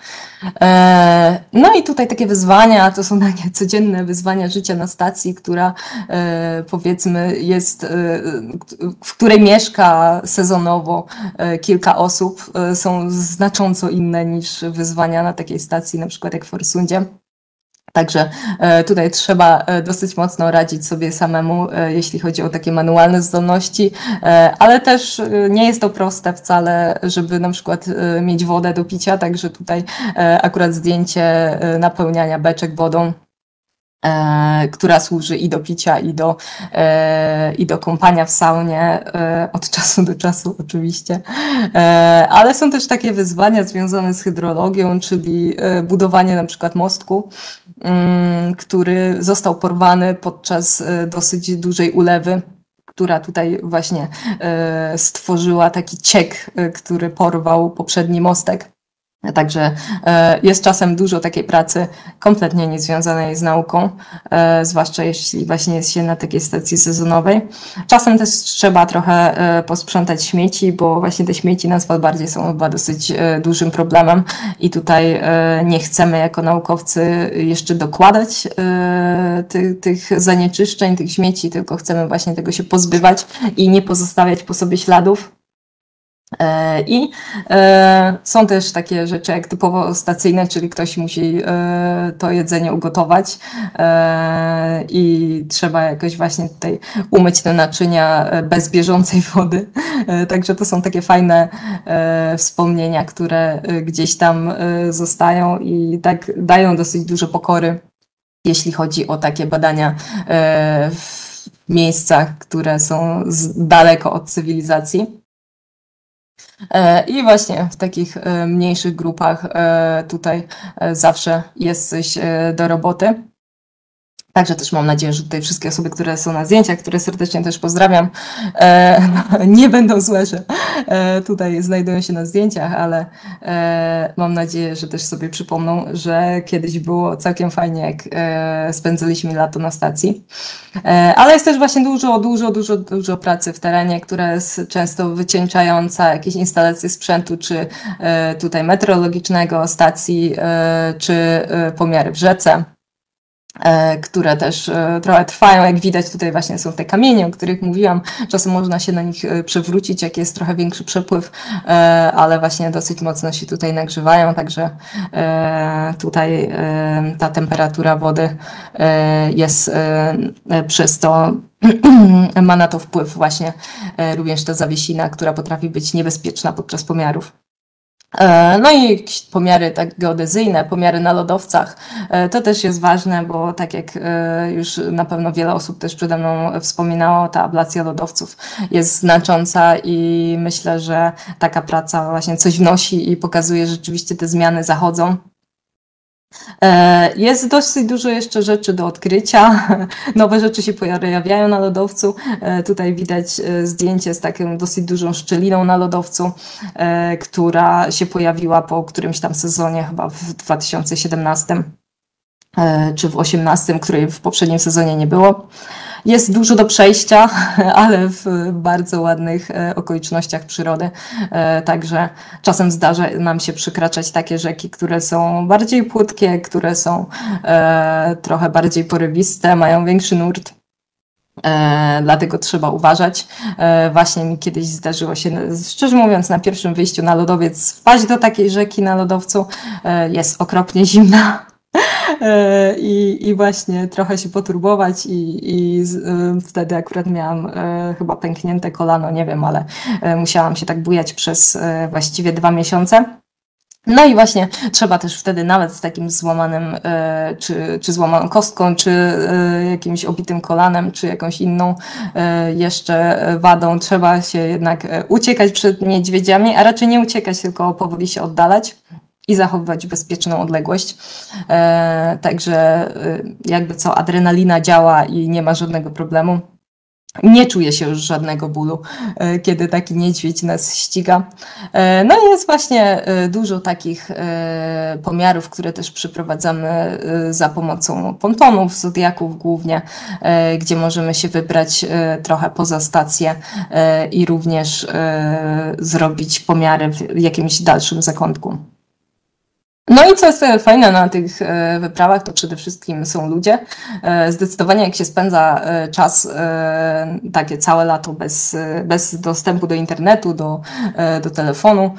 E, no i tutaj takie wyzwania, to są <laughs> takie codzienne wyzwania życia na stacji, która e, powiedzmy jest, e, w której mieszka sezonowo kilka osób, są znacząco inne niż wyzwania na takiej stacji, na przykład jak w Forsundzie. Także e, tutaj trzeba e, dosyć mocno radzić sobie samemu, e, jeśli chodzi o takie manualne zdolności, ale też nie jest to proste wcale, żeby na przykład mieć wodę do picia, także tutaj akurat zdjęcie napełniania beczek wodą która służy i do picia, i do, e, i do kąpania w saunie, e, od czasu do czasu oczywiście. Ale są też takie wyzwania związane z hydrologią, czyli budowanie na przykład mostku, mm, który został porwany podczas dosyć dużej ulewy która tutaj właśnie stworzyła taki ciek, który porwał poprzedni mostek. Także e, jest czasem dużo takiej pracy kompletnie niezwiązanej z nauką, e, zwłaszcza jeśli właśnie jest się na takiej stacji sezonowej. Czasem też trzeba trochę e, posprzątać śmieci, bo właśnie te śmieci na bardziej są chyba dosyć dużym problemem i tutaj nie chcemy jako naukowcy jeszcze dokładać tych, tych zanieczyszczeń, tych śmieci, tylko chcemy właśnie tego się pozbywać i nie pozostawiać po sobie śladów. E, I e, są też takie rzeczy jak typowo stacyjne, czyli ktoś musi e, to jedzenie ugotować i trzeba jakoś właśnie tutaj umyć te naczynia bez bieżącej wody. Także to są takie fajne wspomnienia, które gdzieś tam zostają i tak dają dosyć dużo pokory, jeśli chodzi o takie badania w miejscach, które są daleko od cywilizacji. E, I właśnie w takich e, mniejszych grupach e, tutaj zawsze jest coś do roboty. Także też mam nadzieję, że tutaj wszystkie osoby, które są na zdjęciach, które serdecznie też pozdrawiam, e, <laughs> nie będą złe, że e, tutaj znajdują się na zdjęciach, ale e, mam nadzieję, że też sobie przypomną, że kiedyś było całkiem fajnie, jak e, spędziliśmy lato na stacji. E, ale jest też właśnie dużo, dużo, dużo, dużo pracy w terenie, która jest często wycieńczająca, jakieś instalacje sprzętu, czy e, tutaj meteorologicznego, stacji, czy pomiary w rzece. E, które też e, trochę trwają. Jak widać, tutaj właśnie są te kamienie, o których mówiłam. Czasem można się na nich e, przewrócić, jak jest trochę większy przepływ, ale właśnie dosyć mocno się tutaj nagrzewają, także tutaj ta temperatura wody jest przez to <clears throat> ma na to wpływ właśnie również ta zawiesina, która potrafi być niebezpieczna podczas pomiarów. E, no i pomiary tak geodezyjne, pomiary na lodowcach. E, to też jest ważne, bo tak jak e, już na pewno wiele osób też przede mną wspominało, ta ablacja lodowców jest znacząca i myślę, że taka praca właśnie coś wnosi i pokazuje, że rzeczywiście te zmiany zachodzą. E, jest dosyć dużo jeszcze rzeczy do odkrycia. <laughs> Nowe rzeczy się pojawiają na lodowcu. E, tutaj widać e, zdjęcie z taką dosyć dużą szczeliną na lodowcu, która się pojawiła po którymś tam sezonie, chyba w 2017 czy w 2018, której w poprzednim sezonie nie było. Jest dużo do przejścia, <laughs> ale w bardzo ładnych e, okolicznościach przyrody. E, także czasem zdarza nam się przekraczać takie rzeki, które są bardziej płytkie, które są e, trochę bardziej porywiste, mają większy nurt. E, dlatego trzeba uważać. E, właśnie mi kiedyś zdarzyło się, szczerze mówiąc, na pierwszym wyjściu na lodowiec wpaść do takiej rzeki na lodowcu. E, jest okropnie zimna, I, I właśnie trochę się poturbować i, i z, y, wtedy akurat miałam y, chyba pęknięte kolano, nie wiem, ale y, musiałam się tak bujać przez właściwie dwa miesiące. No i właśnie trzeba też wtedy nawet z takim złamanym, czy, czy złamaną kostką, czy jakimś obitym kolanem, czy jakąś inną jeszcze wadą, trzeba się jednak uciekać przed niedźwiedziami, a raczej nie uciekać, tylko powoli się oddalać. I zachowywać bezpieczną odległość. Także jakby co, adrenalina działa i nie ma żadnego problemu nie czuję się już żadnego bólu, e, kiedy taki niedźwiedź nas ściga. E, no i jest właśnie e, dużo takich pomiarów, które też przeprowadzamy za pomocą pontonów, zodiaków głównie, gdzie możemy się wybrać trochę poza stację i również zrobić pomiary w jakimś dalszym zakątku. No i co jest fajne na tych e, wyprawach, to przede wszystkim są ludzie. E, zdecydowanie jak się spędza e, czas takie całe lato bez, bez dostępu do internetu, do, do telefonu,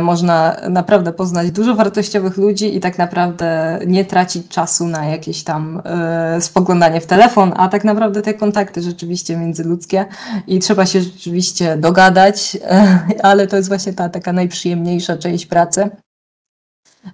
można naprawdę poznać dużo wartościowych ludzi i tak naprawdę nie tracić czasu na jakieś tam spoglądanie w telefon, a tak naprawdę te kontakty rzeczywiście międzyludzkie i trzeba się rzeczywiście dogadać, ale to jest właśnie ta taka najprzyjemniejsza część pracy.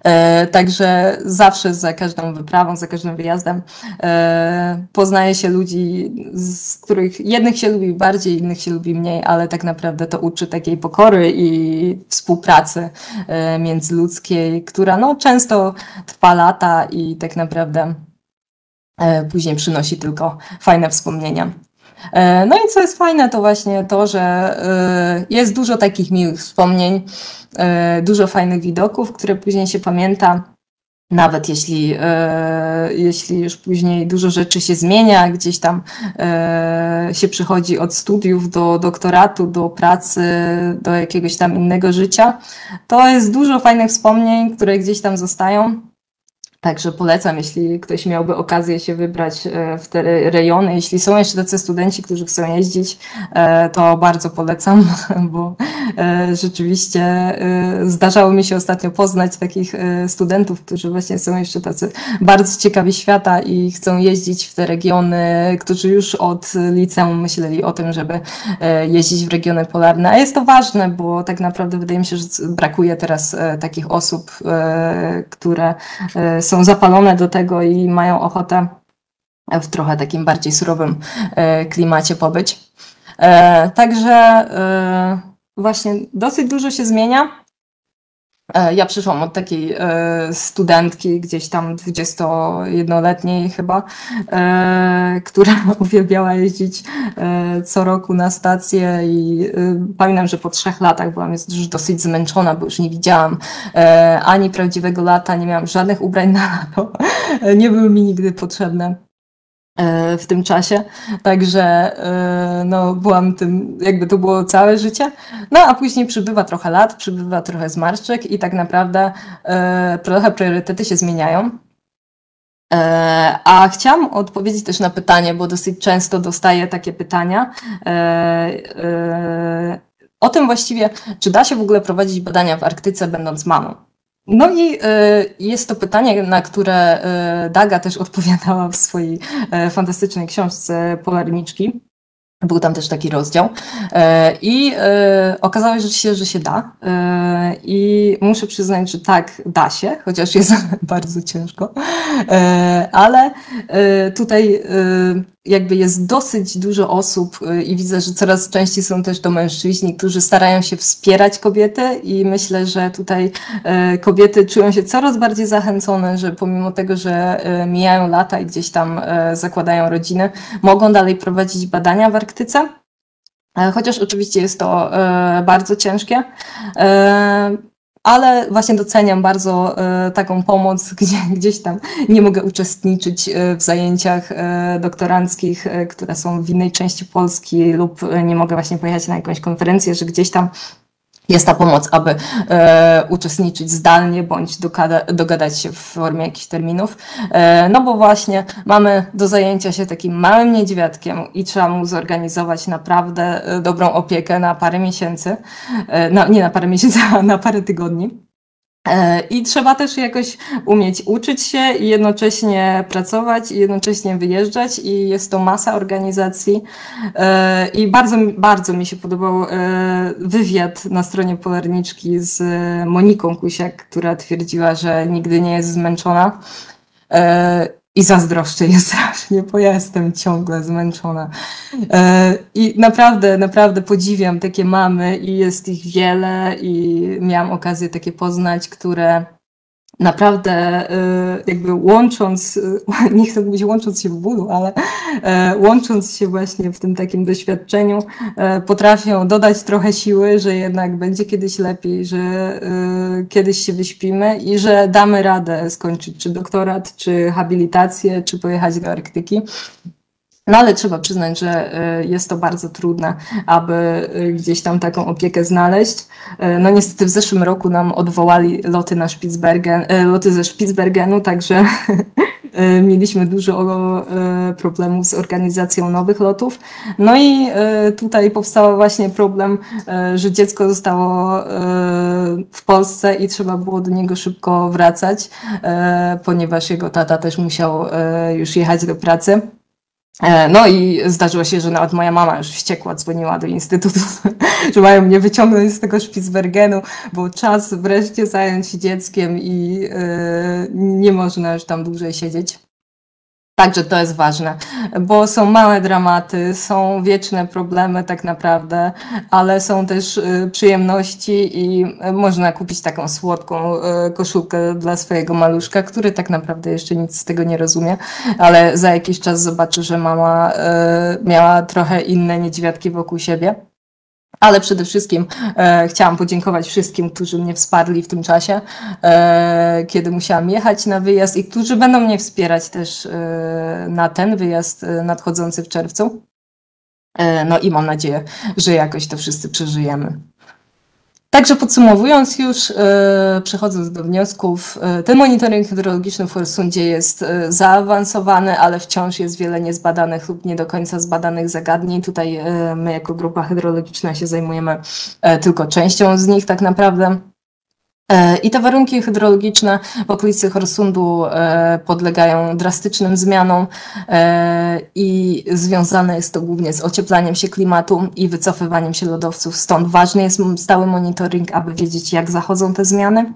E, także zawsze za każdą wyprawą, za każdym wyjazdem e, poznaje się ludzi, z których jednych się lubi bardziej, innych się lubi mniej, ale tak naprawdę to uczy takiej pokory i współpracy e, międzyludzkiej, która no, często trwa lata i tak naprawdę później przynosi tylko fajne wspomnienia. No i co jest fajne, to właśnie to, że jest dużo takich miłych wspomnień, dużo fajnych widoków, które później się pamięta. Nawet jeśli, jeśli już później dużo rzeczy się zmienia, gdzieś tam się przychodzi od studiów do doktoratu, do pracy, do jakiegoś tam innego życia, to jest dużo fajnych wspomnień, które gdzieś tam zostają. Także polecam, jeśli ktoś miałby okazję się wybrać e, w te rejony. Jeśli są jeszcze tacy studenci, którzy chcą jeździć, e, to bardzo polecam, <laughs> bo e, rzeczywiście zdarzało mi się ostatnio poznać takich studentów, którzy właśnie są jeszcze tacy bardzo ciekawi świata i chcą jeździć w te regiony, którzy już od liceum myśleli o tym, żeby jeździć w regiony polarne. A jest to ważne, bo tak naprawdę wydaje mi się, że brakuje teraz takich osób, które są są zapalone do tego i mają ochotę w trochę takim bardziej surowym e, klimacie pobyć. E, także e, właśnie dosyć dużo się zmienia. E, ja przyszłam od takiej e, studentki, gdzieś tam 21-letniej chyba, e, która <laughs> uwielbiała jeździć co roku na stację i pamiętam, że po trzech latach byłam już dosyć zmęczona, bo już nie widziałam ani prawdziwego lata, nie miałam żadnych ubrań na lato, <laughs> nie były mi nigdy potrzebne. E, w tym czasie. Także e, no, byłam tym, jakby to było całe życie. No a później przybywa trochę lat, przybywa trochę zmarszczek i tak naprawdę e, trochę priorytety się zmieniają. A chciałam odpowiedzieć też na pytanie, bo dosyć często dostaję takie pytania o tym właściwie, czy da się w ogóle prowadzić badania w Arktyce będąc mamą. No i y, jest to pytanie, na które y, Daga też odpowiadała w swojej y, fantastycznej książce Polarniczki. Był tam też taki rozdział. I okazało się, że się da. I muszę przyznać, że tak, da się, chociaż jest <laughs> bardzo ciężko. Ale tutaj jakby jest dosyć dużo osób y, i widzę, że coraz częściej są też to mężczyźni, którzy starają się wspierać kobiety i myślę, że tutaj y, kobiety czują się coraz bardziej zachęcone, że pomimo tego, że y, mijają lata i gdzieś tam zakładają rodziny, mogą dalej prowadzić badania w Arktyce. E, chociaż oczywiście jest to bardzo ciężkie e, ale właśnie doceniam bardzo e, taką pomoc, <laughs> gdzie gdzieś tam nie mogę uczestniczyć e, w zajęciach e, doktoranckich, które są w innej części Polski lub nie mogę właśnie pojechać na jakąś konferencję, że gdzieś tam jest ta pomoc, aby e, uczestniczyć zdalnie bądź dogada, dogadać się w formie jakichś terminów. E, no bo właśnie mamy do zajęcia się takim małym niedźwiadkiem i trzeba mu zorganizować naprawdę dobrą opiekę na parę miesięcy. E, no, nie na parę miesięcy, <laughs> a na parę tygodni. E, I trzeba też jakoś umieć uczyć się i jednocześnie pracować i jednocześnie wyjeżdżać i jest to masa organizacji. E, I bardzo, bardzo mi się podobał e, wywiad na stronie Polarniczki z Moniką Kusiak, która twierdziła, że nigdy nie jest zmęczona. I zazdroszczę <laughs> je strasznie, bo ja jestem ciągle zmęczona. E, I naprawdę, naprawdę podziwiam takie mamy i jest ich wiele i miałam okazję takie poznać, które naprawdę jakby łącząc, <laughs> nie chcę mówić łącząc się w bólu, ale łącząc się właśnie w tym takim doświadczeniu, potrafią dodać trochę siły, że jednak będzie kiedyś lepiej, że kiedyś się wyśpimy i że damy radę skończyć czy doktorat, czy habilitację, czy pojechać do Arktyki. No ale trzeba przyznać, że y, jest to bardzo trudne, aby y, gdzieś tam taką opiekę znaleźć. Y, no niestety w zeszłym roku nam odwołali loty na Spitsbergen, loty ze Spitsbergenu, także <laughs> mieliśmy dużo problemów z organizacją nowych lotów. No i tutaj powstał właśnie problem, że dziecko zostało w Polsce i trzeba było do niego szybko wracać, ponieważ jego tata też musiał już jechać do pracy. E, no i zdarzyło się, że nawet moja mama już wściekła dzwoniła do instytutu, <laughs> że mają mnie wyciągnąć z tego Spitsbergenu, bo czas wreszcie zająć się dzieckiem i yy, nie można już tam dłużej siedzieć. Także to jest ważne, bo są małe dramaty, są wieczne problemy tak naprawdę, ale są też y, przyjemności i y, można kupić taką słodką y, koszulkę dla swojego maluszka, który tak naprawdę jeszcze nic z tego nie rozumie, ale za jakiś czas zobaczy, że mama miała trochę inne niedźwiadki wokół siebie. Ale przede wszystkim e, chciałam podziękować wszystkim, którzy mnie wsparli w tym czasie, e, kiedy musiałam jechać na wyjazd i którzy będą mnie wspierać też e, na ten wyjazd e, nadchodzący w czerwcu. E, no i mam nadzieję, że jakoś to wszyscy przeżyjemy. Także podsumowując już, e, przechodząc do wniosków, e, ten monitoring hydrologiczny w Forsundzie jest e, zaawansowany, ale wciąż jest wiele niezbadanych lub nie do końca zbadanych zagadnień. Tutaj my jako grupa hydrologiczna się zajmujemy tylko częścią z nich tak naprawdę. E, I te warunki hydrologiczne w okolicy Horsundu e, podlegają drastycznym zmianom e, i związane jest to głównie z ocieplaniem się klimatu i wycofywaniem się lodowców. Stąd ważny jest stały monitoring, aby wiedzieć, jak zachodzą te zmiany.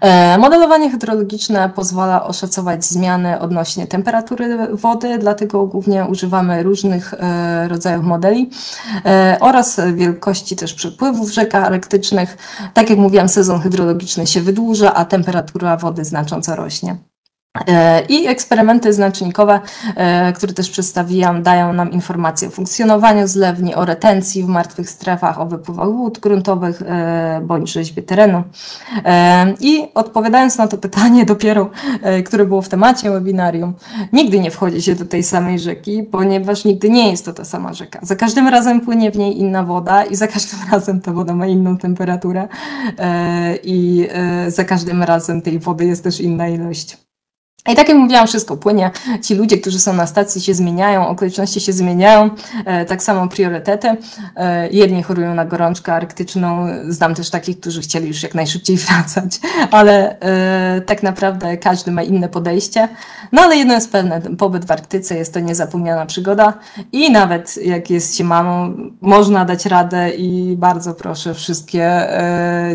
E, modelowanie hydrologiczne pozwala oszacować zmiany odnośnie temperatury wody, dlatego głównie używamy różnych e, rodzajów modeli e, oraz wielkości też przepływów rzek arktycznych. Tak jak mówiłam, sezon hydrologiczny się wydłuża, a temperatura wody znacząco rośnie. E, I eksperymenty znacznikowe, e, które też przedstawiłam, dają nam informacje o funkcjonowaniu zlewni, o retencji w martwych strefach, o wypływach wód gruntowych e, bądź rzeźbie terenu. I odpowiadając na to pytanie <laughs> dopiero, które było w temacie webinarium, nigdy nie wchodzi się do tej samej rzeki, ponieważ nigdy nie jest to ta sama rzeka. Za każdym razem płynie w niej inna woda i za każdym <laughs> razem ta woda ma inną temperaturę i za każdym razem tej wody jest też inna ilość. I tak jak mówiłam, wszystko płynie. Ci ludzie, którzy są na stacji się zmieniają, okoliczności się zmieniają, e, tak samo priorytety. E, jedni chorują na gorączkę arktyczną, znam też takich, którzy chcieli już jak najszybciej <laughs> wracać, ale e, tak naprawdę każdy ma inne podejście. No ale jedno jest pewne, pobyt w Arktyce jest to niezapomniana przygoda i nawet jak jest się mamą, można dać radę i bardzo proszę wszystkie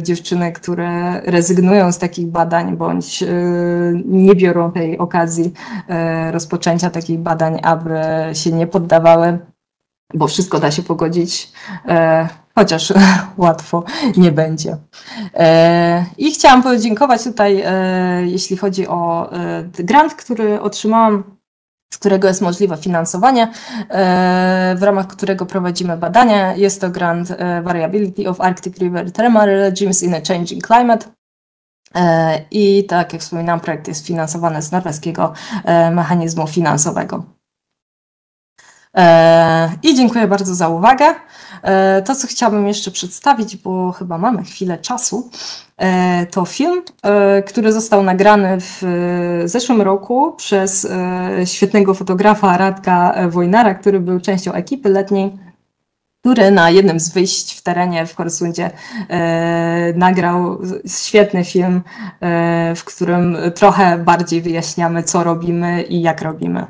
dziewczyny, które rezygnują z takich badań bądź nie biorą tej okazji e, rozpoczęcia takich badań, aby się nie poddawały, bo wszystko da się pogodzić, e, chociaż <laughs> łatwo nie będzie. E, I chciałam podziękować tutaj, jeśli chodzi o grant, który otrzymałam z którego jest możliwe finansowanie, w ramach którego prowadzimy badania. Jest to grant Variability of Arctic River Thermal Regimes in a Changing Climate. E, I tak jak wspominałam, projekt jest finansowany z norweskiego e, mechanizmu finansowego. E, I dziękuję bardzo za uwagę. To, co chciałabym jeszcze przedstawić, bo chyba mamy chwilę czasu, to film, który został nagrany w zeszłym roku przez świetnego fotografa Radka Wojnara, który był częścią ekipy letniej który na jednym z wyjść w terenie w Korsundzie e, nagrał świetny film, e, w którym trochę bardziej wyjaśniamy, co robimy i jak robimy.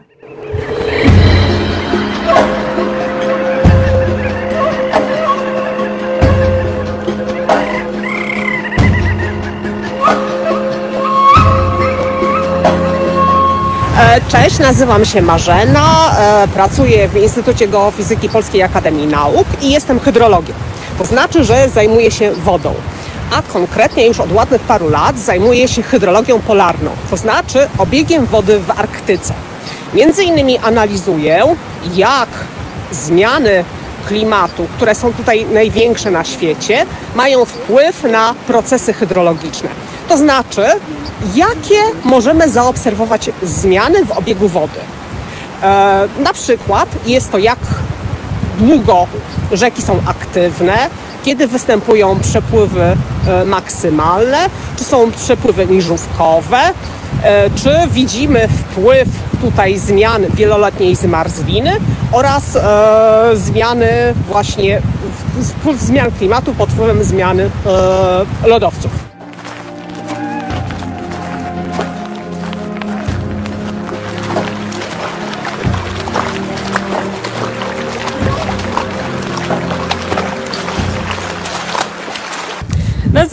Cześć, nazywam się Marzena, e, pracuję w Instytucie Geofizyki Polskiej Akademii Nauk i jestem hydrologiem. To znaczy, że zajmuję się wodą. a konkretnie już od ładnych paru lat zajmuję się hydrologią polarną, to znaczy obiegiem wody w Arktyce. Między innymi analizuję, jak zmiany klimatu, które są tutaj największe na świecie, mają wpływ na procesy hydrologiczne. To znaczy, jakie możemy zaobserwować zmiany w obiegu wody. E, na przykład jest to, jak długo rzeki są aktywne, kiedy występują przepływy e, maksymalne, czy są przepływy niżówkowe, e, czy widzimy wpływ tutaj zmian wieloletniej zmarzliny oraz e, zmiany właśnie wpływ zmian klimatu pod wpływem zmiany e, lodowców.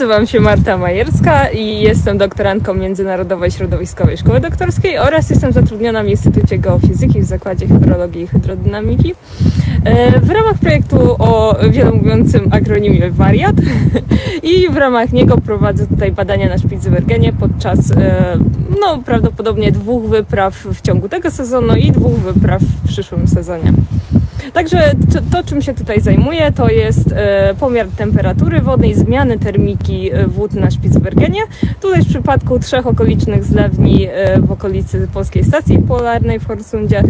Nazywam się Marta Majerska i jestem doktorantką Międzynarodowej Środowiskowej Szkoły Doktorskiej oraz jestem zatrudniona w Instytucie Geofizyki w Zakładzie Hydrologii i Hydrodynamiki e, w ramach projektu o wielomówiącym akronimie WARIAT <laughs> i w ramach niego prowadzę tutaj badania na Spitsbergenie podczas e, no, prawdopodobnie dwóch wypraw w ciągu tego sezonu i dwóch wypraw w przyszłym sezonie. Także to, to, czym się tutaj zajmuję, to jest e, pomiar temperatury wodnej, zmiany termiki e, wód na Spitsbergenie. Tutaj w przypadku trzech okolicznych zlewni e, w okolicy Polskiej Stacji Polarnej w Horsundzie,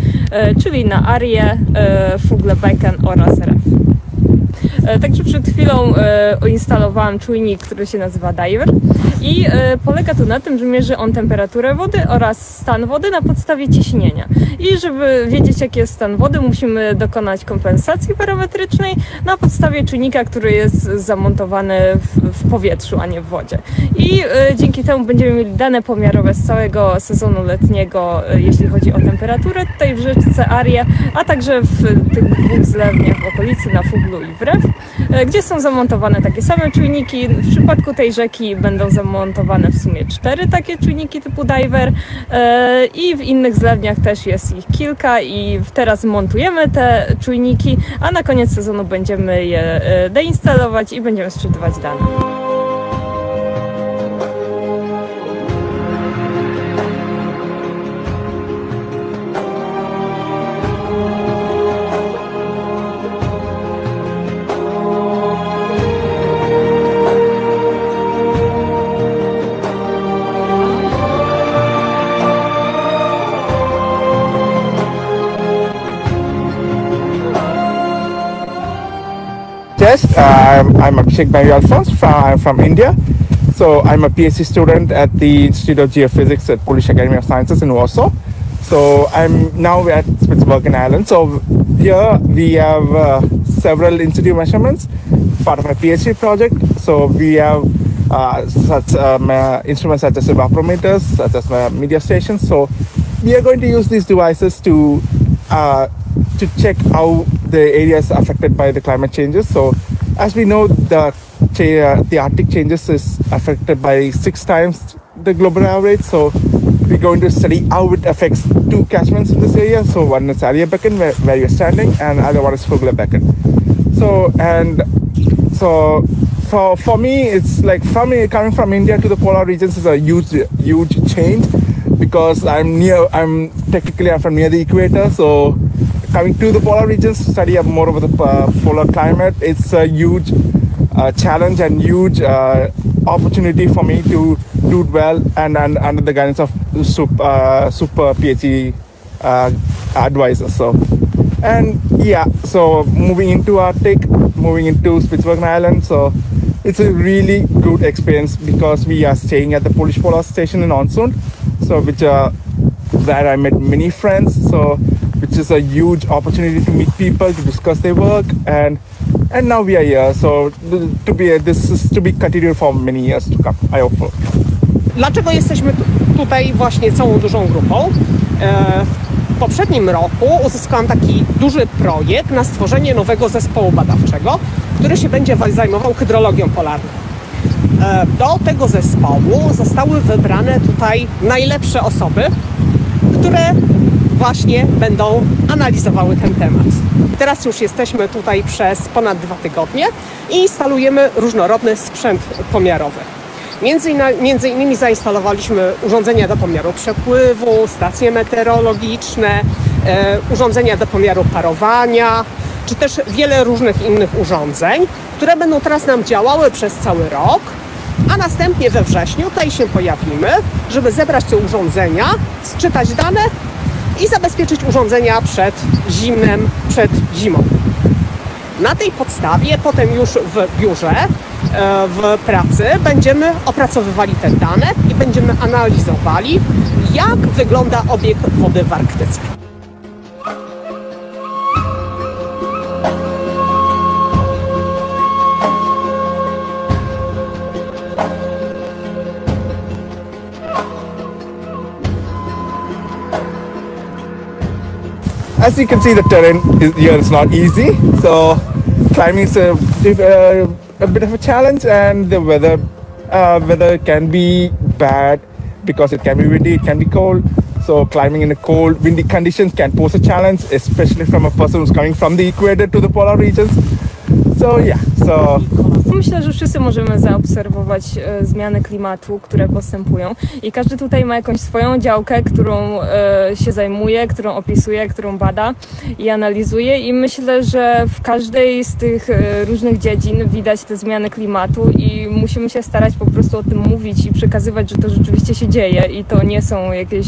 czyli na Arie, e, Fuglebecken oraz Ref. E, Także przed chwilą e, instalowałam czujnik, który się nazywa Diver i e, polega to na tym, że mierzy on temperaturę wody oraz stan wody na podstawie ciśnienia. I żeby wiedzieć jaki jest stan wody, musimy dokonać kompensacji parametrycznej na podstawie czujnika, który jest zamontowany w, powietrzu, a nie w wodzie. I dzięki temu będziemy mieli dane pomiarowe z całego sezonu letniego, jeśli chodzi o temperaturę tutaj w rzeczce Arie, a także w tych dwóch zlewniach w okolicy na Fuglu i Wrew, e, gdzie są zamontowane takie same czujniki. W przypadku tej rzeki będą zamontowane w sumie cztery takie czujniki typu diver e, i w innych zlewniach też jest ich kilka i teraz montujemy te czujniki, a na koniec sezonu będziemy je e, deinstalować i będziemy sczytywać dane. Test. Uh, I'm, I'm Abhishek Bhai Alphonse from, from India. So I'm a PhD student at the Institute of Geophysics at Polish Academy of Sciences in Warsaw. So I'm now at Spitsbergen Island. So here we have uh, several in-situ measurements, part of my PhD project. So we have uh, such um, uh, instruments such as evapometers, such as uh, media stations. So we are going to use these devices to uh, to check how the areas affected by the climate changes. So, as we know, the uh, the Arctic changes is affected by six times the global average. So, we're going to study how it affects two catchments in this area. So, one is Aria Becken, where, where you're standing, and other one is Fugler Becken. So, and so for for me, it's like from coming from India to the polar regions is a huge huge change because I'm near. I'm technically I'm from near the equator, so coming to the polar regions to study up more of the uh, polar climate, it's a huge uh, challenge and huge uh, opportunity for me to do it well and, and under the guidance of super, uh, super PhD uh, advisors. So, and yeah, so moving into Arctic, moving into Spitsbergen Island, so it's a really good experience because we are staying at the Polish Polar Station in Onsund, so which uh, where I met many friends. So which is a huge opportunity to meet people, to discuss their work, and and now we are here. So to be this is to be continued for many years to come. I hope. Dlaczego jesteśmy tu- tutaj właśnie całą dużą grupą? E, W poprzednim roku uzyskałam taki duży projekt na stworzenie nowego zespołu badawczego, który się będzie wa- zajmował hydrologią polarną. E, Do tego zespołu zostały wybrane tutaj najlepsze osoby, które właśnie będą analizowały ten temat. Teraz już jesteśmy tutaj przez ponad dwa tygodnie i instalujemy różnorodny sprzęt pomiarowy. Między, między innymi zainstalowaliśmy urządzenia do pomiaru przepływu, stacje meteorologiczne, e, urządzenia do pomiaru parowania, czy też wiele różnych innych urządzeń, które będą teraz nam działały przez cały rok, a następnie we wrześniu tutaj się pojawimy, żeby zebrać te urządzenia, sczytać dane i zabezpieczyć urządzenia przed zimnem, przed zimą. Na tej podstawie potem już w biurze, e, w pracy będziemy opracowywali te dane i będziemy analizowali, jak wygląda obieg wody w Arktyce. As you can see, the terrain is, here is not easy. So climbing is a, a, a bit of a challenge, and the weather uh, weather can be bad because it can be windy, it can be cold. So climbing in a cold, windy conditions can pose a challenge, especially from a person who's coming from the equator to the polar regions. So yeah, so Myślę, że wszyscy możemy zaobserwować e, zmiany klimatu, które postępują. I każdy tutaj ma jakąś swoją działkę, którą e, się zajmuje, którą opisuje, którą bada i analizuje. I myślę, że w każdej z tych e, różnych dziedzin widać te zmiany klimatu i musimy się starać po prostu o tym mówić i przekazywać, że to rzeczywiście się dzieje. I to nie są jakieś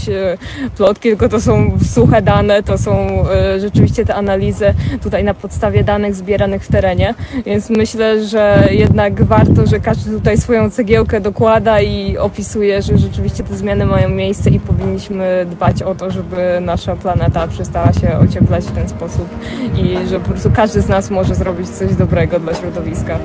plotki, tylko to są suche dane, to są rzeczywiście te analizy tutaj na podstawie danych zbieranych w terenie, więc myślę, że jednak warto, że każdy tutaj swoją cegiełkę dokłada i opisuje, że rzeczywiście te zmiany mają miejsce i powinniśmy dbać o to, żeby nasza planeta przestała się ocieplać w ten sposób i że po prostu każdy z nas może zrobić coś dobrego dla środowiska.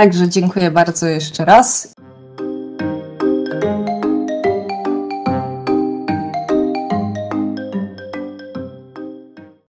Także dziękuję bardzo jeszcze raz.